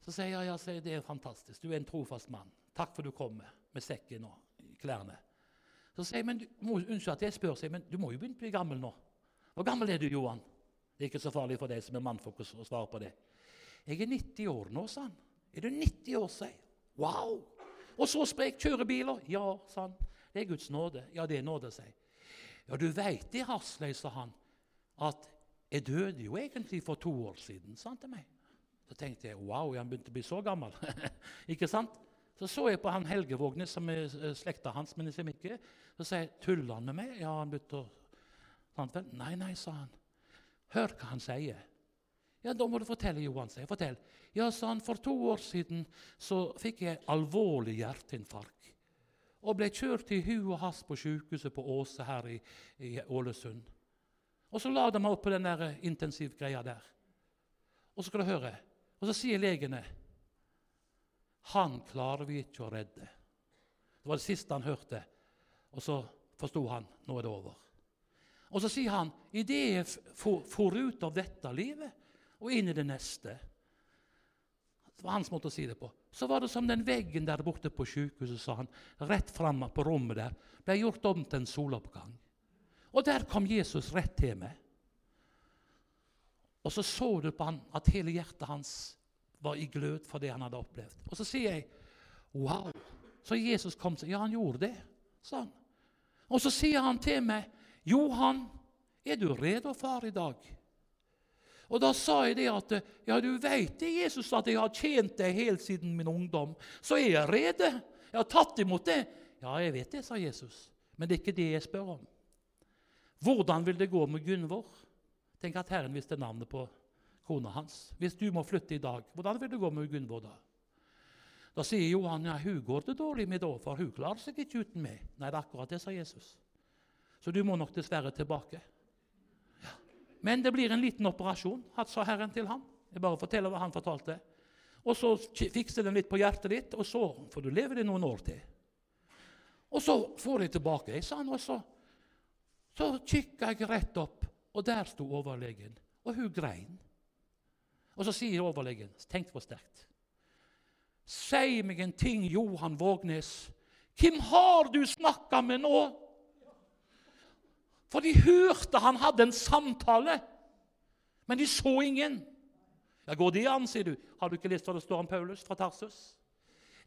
Så sier jeg, ja, sier, 'Det er fantastisk. Du er en trofast mann. Takk for du kommer med sekken og klærne.' Så sier jeg, men du, må, 'Unnskyld at jeg spør, sier, men du må jo begynne å bli gammel nå.' 'Hvor gammel er du, Johan?' Det er ikke så farlig for deg som er mannfolk å svare på det. 'Jeg er 90 år nå', sa han. Er du 90 år, sier Wow! Og så sprek kjørebiler. Ja, sa han. Det er Guds nåde. Ja, det er nåde, sier Ja, du veit det, Hasløy, sa han, at jeg døde jo egentlig for to år siden, sa han til meg. Så tenkte jeg wow, han begynte å bli så gammel. ikke sant? Så så jeg på han Helge Vågnes, som er eh, slekta hans. men ikke. Så sa jeg, 'Tuller han med meg?' Ja, han begynte å Nei, nei, sa han. Hør hva han sier. Ja, Da må du fortelle, Johan. sier Fortell. Ja, han, For to år siden så fikk jeg alvorlig hjerteinfarkt. Og ble kjørt i hu og hast på sykehuset på Åse her i, i, Ålesund. Og så la de meg opp på den der intensivgreia der. Og så skal du høre. Og så sier legene Han klarer vi ikke å redde. Det var det siste han hørte. Og så forsto han nå er det over. Og så sier han idet jeg for ut av dette livet og inn i det neste. Det var hans måte å si det på. Så var det som den veggen der borte på sykehuset, sa han, rett fram på rommet der, ble gjort om til en soloppgang. Og der kom Jesus rett til meg. Og så så du på han at hele hjertet hans var i glød for det han hadde opplevd. Og så sier jeg, 'Wow!' Så Jesus kom seg. Ja, han gjorde det, sa han. Og så sier han til meg, 'Johan, er du rede, far, i dag?' Og Da sa jeg det at ja, du vet det, Jesus, at jeg har tjent deg helt siden min ungdom. Så er jeg rede. Jeg har tatt imot det. Ja, jeg vet det, sa Jesus. Men det er ikke det jeg spør om. Hvordan vil det gå med Gunvor? Tenk at Herren visste navnet på kona hans. Hvis du må flytte i dag, hvordan vil det gå med Gunvor da? Da sier Johan ja, hun går det dårlig med da, for hun klarer seg ikke uten meg. Nei, det er akkurat det, sa Jesus. Så du må nok dessverre tilbake. Men det blir en liten operasjon, sa Herren til ham. Jeg bare forteller hva han fortalte. Og så fikser den litt på hjertet ditt, og så får du leve det noen år til. Og så får jeg tilbake, sa han, og så, så kikka jeg rett opp, og der sto overlegen, og hun grein. Og så sier overlegen, tenk for sterkt Si meg en ting, Johan Vågnes. Hvem har du snakka med nå? For de hørte han hadde en samtale, men de så ingen. Ja, Går det an, sier du? Har du ikke lest hva det står om Paulus fra Tarsus?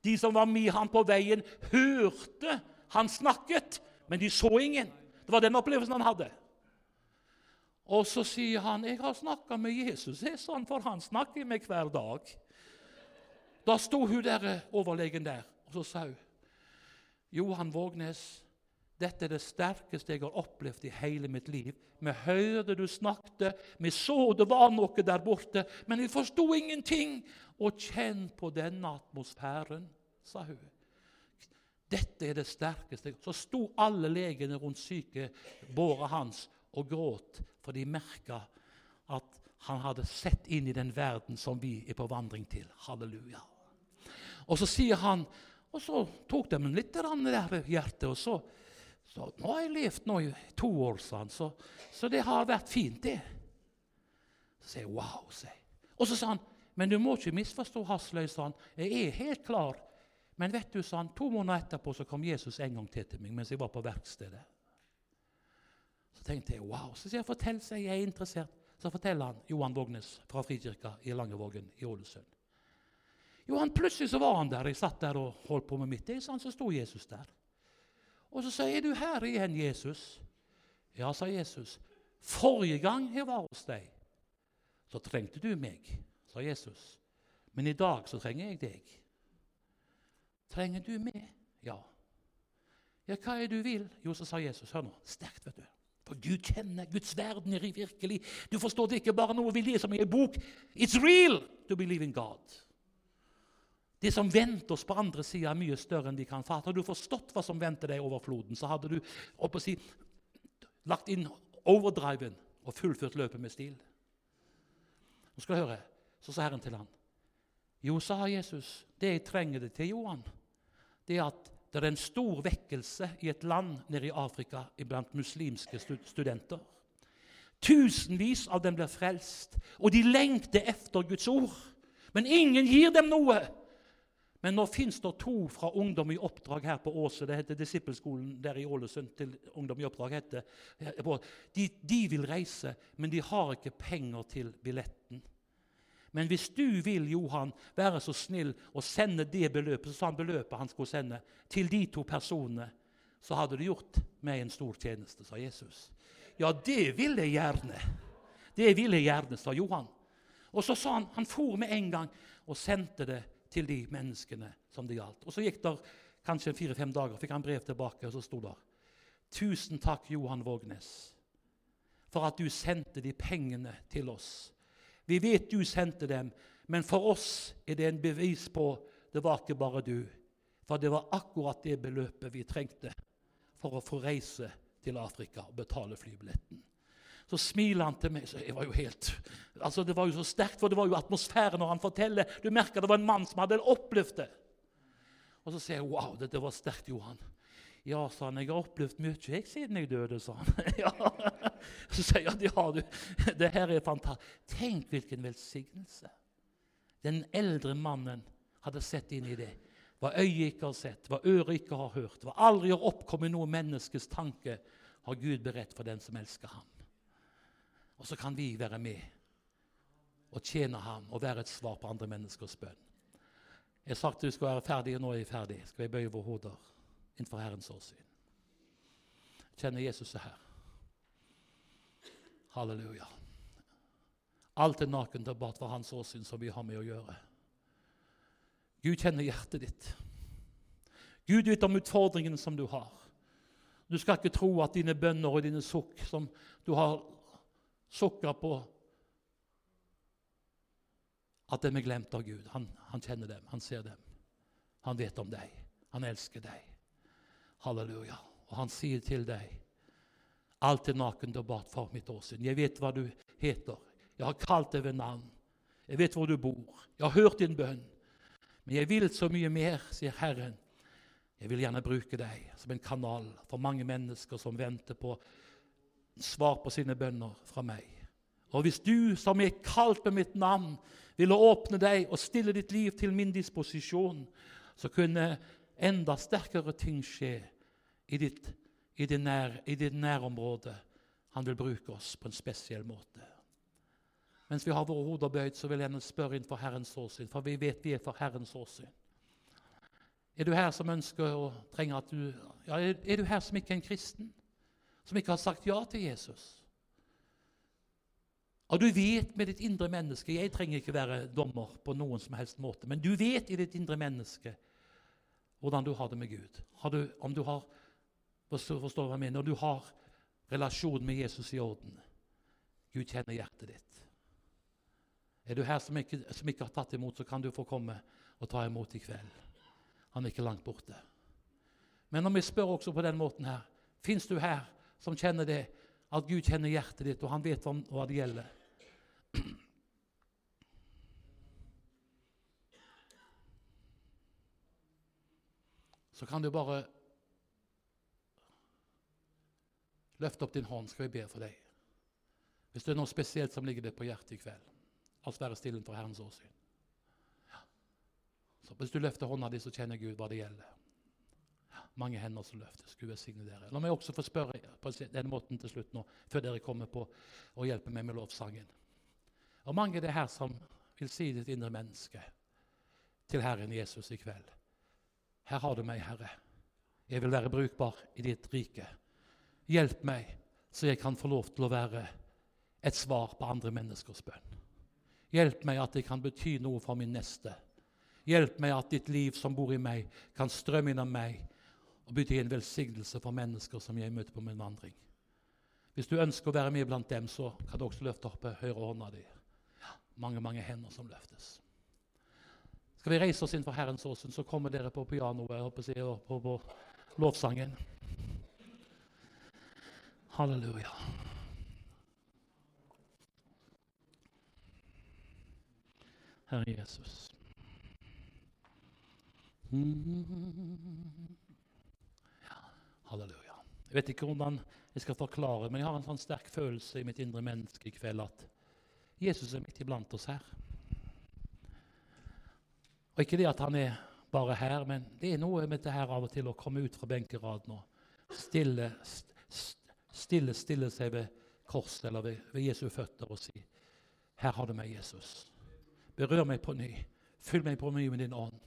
De som var med han på veien, hørte han snakket, men de så ingen. Det var den opplevelsen han hadde. Og så sier han, 'Jeg har snakka med Jesus', sånn, for han snakker med hver dag. Da sto hun der, overlegen der, og så sa hun, 'Johan Vågnes' Dette er det sterkeste jeg har opplevd i hele mitt liv. Vi hørte du snakket, vi så det var noe der borte, men vi forsto ingenting. Og kjenn på denne atmosfæren, sa hun. Dette er det sterkeste. Så sto alle legene rundt sykebåret hans og gråt, for de merka at han hadde sett inn i den verden som vi er på vandring til. Halleluja. Og så sier han, og så tok de litt der hjertet, og så så nå har jeg levd nå i to år, han, så, så det har vært fint, det. Så sier jeg wow, sier Og så sa han, men du må ikke misforstå Hasløy, sa han. Jeg er helt klar. Men vet du, sa han, to måneder etterpå så kom Jesus en gang til til meg mens jeg var på verkstedet. Så tenkte jeg wow. Så sier jeg, fortell sier jeg er interessert. Så forteller han Johan Vågnes fra Frikirka i Langevågen i Ålesund. Jo, han Plutselig så var han der. Jeg satt der og holdt på med mitt. Det, så sto Jesus der. Og så sier du her igjen, Jesus. Ja, sa Jesus. Forrige gang jeg var hos deg, så trengte du meg, sa Jesus. Men i dag så trenger jeg deg. Trenger du meg? Ja. Ja, hva er det du vil? Jo, så sa Jesus. Hør nå. Sterkt, vet du. For Gud kjenner Guds verden er virkelig. Du forstår det ikke bare noe vi leser i en bok. It's real to believe in God. Det som venter oss på andre sida, er mye større enn vi kan fatte. Hadde du forstått hva som venter deg over floden, så hadde du si, lagt inn overdriven og fullført løpet med stil. Nå skal du høre. Så sa Herren til han, Jo, sa Jesus, det jeg trenger det til, Johan, det er at det er en stor vekkelse i et land nede i Afrika blant muslimske studenter. Tusenvis av dem blir frelst, og de lengter efter Guds ord. Men ingen gir dem noe. Men nå fins det to fra Ungdom i oppdrag her på Åse. Det heter Disippelskolen der i Ålesund. til Ungdom i oppdrag heter. De, de, vil reise, men de har ikke penger til billetten. Men hvis du vil, Johan, være så snill å sende det beløpet, så sa han beløpet han skulle sende, til de to personene, så hadde du gjort meg en stor tjeneste, sa Jesus. Ja, det vil jeg gjerne. Det vil jeg gjerne, sa Johan. Og så sa han, han for med en gang og sendte det til de menneskene som det gjaldt. Og Så gikk det kanskje fire-fem dager, fikk han brev tilbake, og så sto det Tusen takk, Johan Vågnes, for at du sendte de pengene til oss. Vi vet du sendte dem, men for oss er det en bevis på det var ikke bare du. For det var akkurat det beløpet vi trengte for å få reise til Afrika og betale flybilletten. Så smiler han til meg. så jeg var jo helt, altså Det var jo så sterkt, for det var jo atmosfæren når han forteller. Du merker det var en mann som hadde opplevd det. Og så sier jeg wow, dette var sterkt, Johan. Ja, sa han, jeg har opplevd mye jeg siden jeg døde, sa han. ja. Så sier jeg ja, du. Det her er fantastisk. Tenk hvilken velsignelse. Den eldre mannen hadde sett inn i det. Hva øyet ikke har sett, hva øret ikke har hørt, hva aldri har oppkommet noe menneskes tanke, har Gud beredt for den som elsker ham. Og så kan vi være med og tjene ham og være et svar på andre menneskers bønn. Jeg har sagt at du skal være ferdig, og nå er jeg ferdig. Skal vi bøye våre hoder innenfor Herrens åsyn? Kjenner Jesus er her. Halleluja. Alt er nakent og bart for hans åsyn som vi har med å gjøre. Gud kjenner hjertet ditt. Gud vet om utfordringene som du har. Du skal ikke tro at dine bønner og dine sukk som du har sukker på at de er glemt av Gud. Han, han, kjenner dem, han ser dem. Han vet om deg. Han elsker deg. Halleluja. Og han sier til deg Alt er nakent og bart for mitt åsyn. Jeg vet hva du heter. Jeg har kalt deg ved navn. Jeg vet hvor du bor. Jeg har hørt din bønn. Men jeg vil så mye mer, sier Herren. Jeg vil gjerne bruke deg som en kanal for mange mennesker som venter på svar på sine bønner fra meg. Og hvis du som er kalt med mitt navn, ville åpne deg og stille ditt liv til min disposisjon, så kunne enda sterkere ting skje i ditt, i ditt, nær, i ditt nærområde. Han vil bruke oss på en spesiell måte. Mens vi har våre hoder bøyd, så vil jeg spørre inn for Herrens åsyn, for vi vet vi er for Herrens åsyn. Er du her som ønsker og trenger at du ja, Er du her som ikke er en kristen? Som ikke har sagt ja til Jesus? Og du vet med ditt indre menneske Jeg trenger ikke være dommer på noen som helst måte, men du vet i ditt indre menneske hvordan du har det med Gud. Du, om du har forstår, forstår hva jeg mener, Når du har relasjon med Jesus i orden Gud kjenner hjertet ditt. Er du her som ikke, som ikke har tatt imot, så kan du få komme og ta imot i kveld. Han er ikke langt borte. Men om vi spør også på den måten her Fins du her som kjenner det, at Gud kjenner hjertet ditt, og han vet hva det gjelder? Så kan du bare løfte opp din hånd, skal vi be for deg. Hvis det er noe spesielt som ligger deg på hjertet i kveld, oss være stille for Herrens åsyn. Ja. Så Hvis du løfter hånda di, så kjenner Gud hva det gjelder. Mange hender som løftes. Gud velsigne dere. La meg også få spørre på denne måten til slutt nå, før dere kommer på å hjelpe meg med lovsangen. Og mange er det her som vil si ditt indre menneske til Herren Jesus i kveld. Her har du meg, Herre. Jeg vil være brukbar i ditt rike. Hjelp meg, så jeg kan få lov til å være et svar på andre menneskers bønn. Hjelp meg at det kan bety noe for min neste. Hjelp meg at ditt liv som bor i meg, kan strømme innom meg og bety en velsignelse for mennesker som jeg møter på min vandring. Hvis du ønsker å være med blant dem, så kan du også løfte opp høyre hånda di mange, mange hender som løftes. Skal vi reise oss inn for Herrens åsyn, så kommer dere på pianoet og på, på, lovsangen. Halleluja. Herre Jesus. Ja, halleluja. Jeg vet ikke hvordan jeg skal forklare, men jeg har en sånn sterk følelse i mitt indre menneske i kveld at Jesus er midt iblant oss her. Og Ikke det at han er bare her, men det er noe med det her av og til å komme ut fra benkeraden og stille, stille, stille seg ved korset eller ved, ved Jesu føtter og si Her har du meg, Jesus. Berør meg på ny. Fyll meg på ny med din ånd.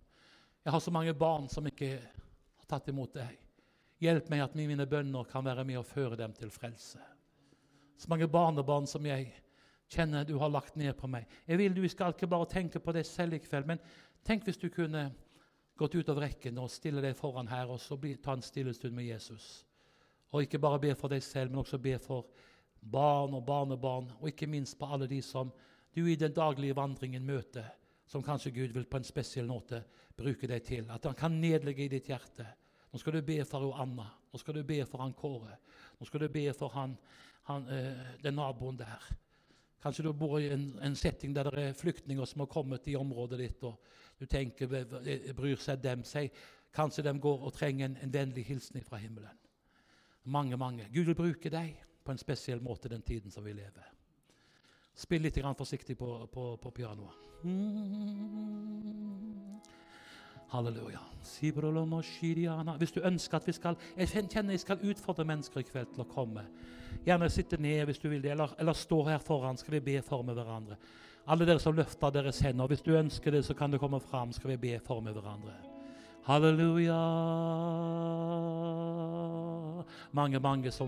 Jeg har så mange barn som ikke har tatt imot deg. Hjelp meg at mine bønner kan være med og føre dem til frelse. Så mange barnebarn som jeg kjenner du har lagt ned på meg. Jeg vil Du skal ikke bare tenke på deg selv i kveld, men tenk hvis du kunne gått ut av rekken og stille deg foran her og så bli, ta en stille stund med Jesus. Og ikke bare be for deg selv, men også be for barn og barnebarn, og ikke minst på alle de som du i den daglige vandringen møter, som kanskje Gud vil på en spesiell måte bruke deg til. At han kan nedlegge i ditt hjerte. Nå skal du be for Anna. Nå skal du be for han Kåre. Nå skal du be for han, han, øh, den naboen der. Kanskje du bor i en, en, setting der det er flyktninger som har kommet i området ditt, og du tenker bryr seg dem seg. Kanskje de går og trenger en, en vennlig hilsen fra himmelen. Mange, mange. Gud vil bruke deg på en spesiell måte den tiden som vi lever. Spill litt forsiktig på, på, på pianoet. Mm. Halleluja. Hvis du ønsker at vi skal Jeg kjenner jeg skal utfordre mennesker i kveld til å komme. Gjerne sitte ned hvis du vil det, eller, eller stå her foran, skal vi be for med hverandre. Alle dere som løfter deres hender, hvis du ønsker det, så kan du komme fram, skal vi be for med hverandre. Halleluja. Mange, mange som